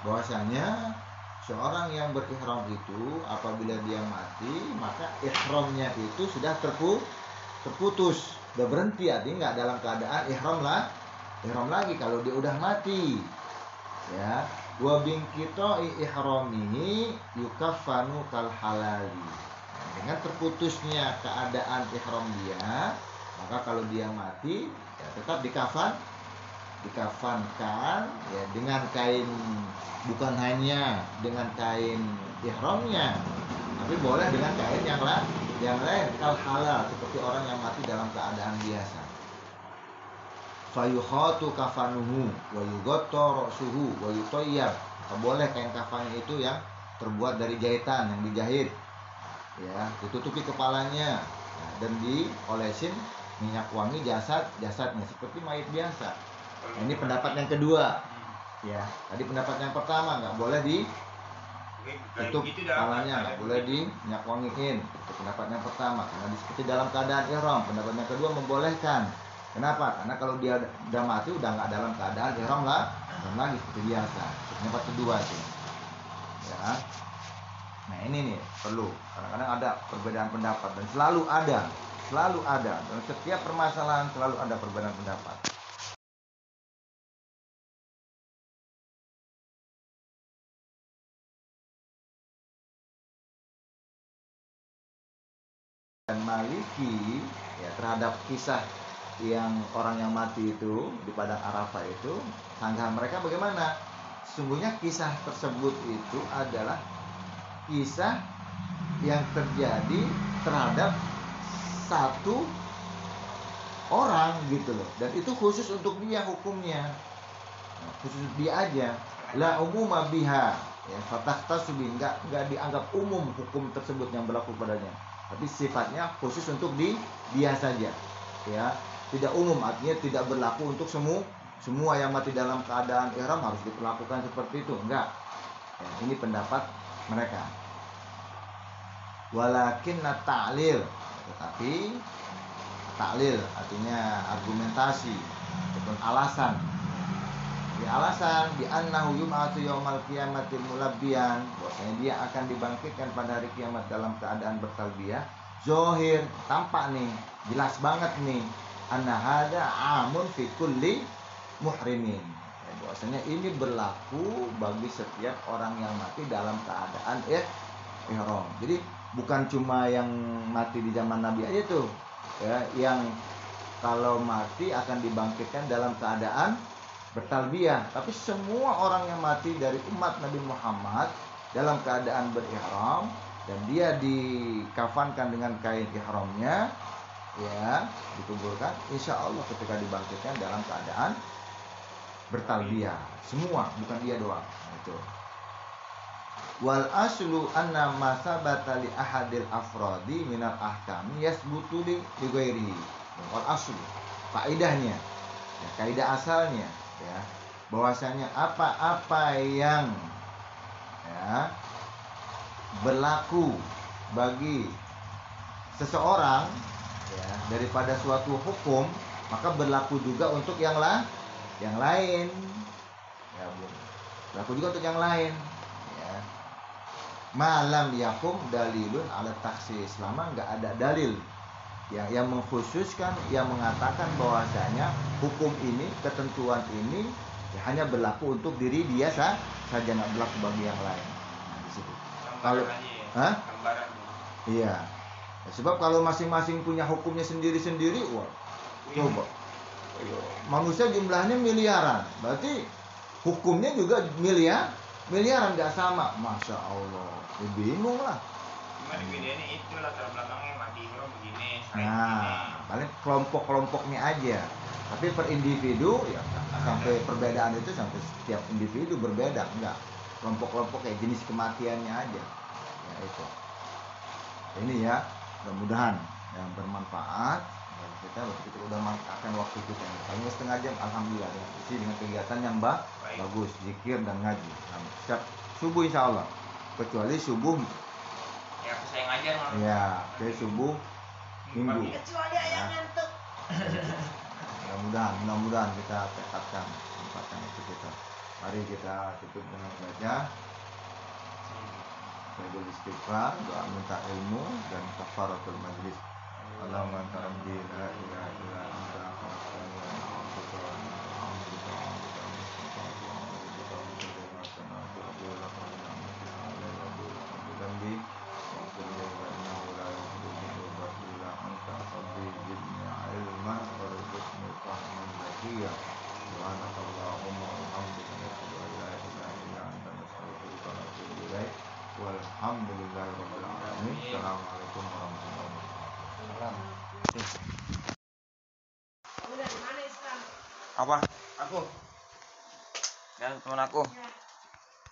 Bahwasanya seorang yang berihram itu apabila dia mati maka ihramnya itu sudah terpu terputus, sudah berhenti artinya nggak dalam keadaan ihram lah ihram lagi kalau dia udah mati ya wa bingkito ihramihi yukaffanu kal halali dengan terputusnya keadaan ihram dia maka kalau dia mati ya tetap dikafan dikafankan ya dengan kain bukan hanya dengan kain ihramnya tapi boleh dengan kain yang lain yang lain kal halal seperti orang yang mati dalam keadaan biasa. Fayukhatu kafanuhu wa yughotto ra'suhu wa yutayyab. Boleh kain kafannya itu yang terbuat dari jahitan yang dijahit ya ditutupi kepalanya. Nah, dan diolesin minyak wangi jasad jasadnya seperti mayat biasa. Nah, ini pendapat yang kedua. Ya tadi pendapat yang pertama nggak boleh di tutup kepalanya nggak boleh di minyak wangiin. Itu pendapat yang pertama karena di seperti dalam keadaan ihram. Pendapat yang kedua membolehkan. Kenapa? Karena kalau dia udah mati udah nggak dalam keadaan ihram lah ihram lagi seperti biasa. Pendapat kedua sih. Ya nah ini nih perlu. Kadang-kadang ada perbedaan pendapat dan selalu ada selalu ada. Dan setiap permasalahan selalu ada perbedaan pendapat. Dan Maliki ya terhadap kisah yang orang yang mati itu di padang Arafah itu sanggahan mereka bagaimana? Sungguhnya kisah tersebut itu adalah kisah yang terjadi terhadap satu orang gitu loh. Dan itu khusus untuk dia hukumnya. Nah, khusus dia aja. La umuma biha. Ya fatah tasubi nggak nggak dianggap umum hukum tersebut yang berlaku padanya. Tapi sifatnya khusus untuk di dia saja. Ya tidak umum. Artinya tidak berlaku untuk semua semua yang mati dalam keadaan ihram harus diperlakukan seperti itu. Enggak ya, ini pendapat mereka. Walakin ta'lil. Tetapi taklil artinya argumentasi ataupun alasan. Di alasan di annahu yum'atu yaumal qiyamatil mulabbiyan bahwasanya dia akan dibangkitkan pada hari kiamat dalam keadaan bertalbiyah. Zohir tampak nih jelas banget nih anna hada amun fi kulli muhrimin bahwasanya ini berlaku bagi setiap orang yang mati dalam keadaan eh ihram. Jadi bukan cuma yang mati di zaman Nabi aja tuh ya yang kalau mati akan dibangkitkan dalam keadaan bertalbiyah. Tapi semua orang yang mati dari umat Nabi Muhammad dalam keadaan berihram dan dia dikafankan dengan kain ihramnya ya dikuburkan insya Allah ketika dibangkitkan dalam keadaan bertalbiyah. Semua bukan dia doang. Nah, itu. Wal aslu anna ma sabata li ahadil afradi minal ahkami yasbutu li ghairihi wal aslu kaidahnya. Ya, kaidah asalnya ya. Bahwasanya apa-apa yang ya berlaku bagi seseorang ya daripada suatu hukum maka berlaku juga untuk yang lah yang lain. Ya Bu. berlaku juga untuk yang lain. Ya. Malam yakum dalilun ala taksis selama nggak ada dalil. Ya yang mengkhususkan yang mengatakan bahwasanya hukum ini ketentuan ini ya, hanya berlaku untuk diri dia sah, saja nggak berlaku bagi yang lain. Nah, di situ. Kalau- ya. Iya. Ya, sebab kalau masing-masing punya hukumnya sendiri-sendiri wah coba. Ayo, manusia jumlahnya miliaran berarti hukumnya juga miliar miliaran nggak sama masya allah Ya, bingung lah Cuma itu latar belakangnya begini, Nah, paling kelompok-kelompoknya aja. Tapi per individu ya sampai perbedaan itu sampai setiap individu berbeda, enggak. Kelompok-kelompok kayak jenis kematiannya aja. Ya itu. Ini ya, mudah-mudahan yang bermanfaat. Dan kita waktu kita udah akan waktu kita ini. Paling setengah jam, alhamdulillah dengan isi dengan kegiatan yang ba- Baik. bagus, zikir dan ngaji. Nah, siap subuh insya Allah. Kecuali subuh, Ya aku saya ngajar ya, ke subuh minggu. Kecuali ayah ngantuk. mudah-mudahan mudah-mudahan kita tekadkan tempatkan itu kita mari kita tutup dengan baca Baikul istighfar, doa minta ilmu dan kafaratul majlis. Allahumma rabbi la ilaha illa anta khalaqtani wa ana abduka wa ana abduka wa abduka wa mustaqatu wa abduka wa mustaqatu wa sanatu wa abduka wa ni'mati alayhi wa abduka wa abduka wa kulli wa innahu la yuhibbu illa anta rabbi zidni ilman wa rizqni fahman zakiyya subhanaka allahumma wa bihamdika nashhadu an la ilaha illa anta nastaghfiruka wa natubu ilaik walhamdulillahi rabbil alamin assalamualaikum warahmatullahi wabarakatuh Kamu dari mana Islam? Apa? Aku. Dan teman aku. Ya.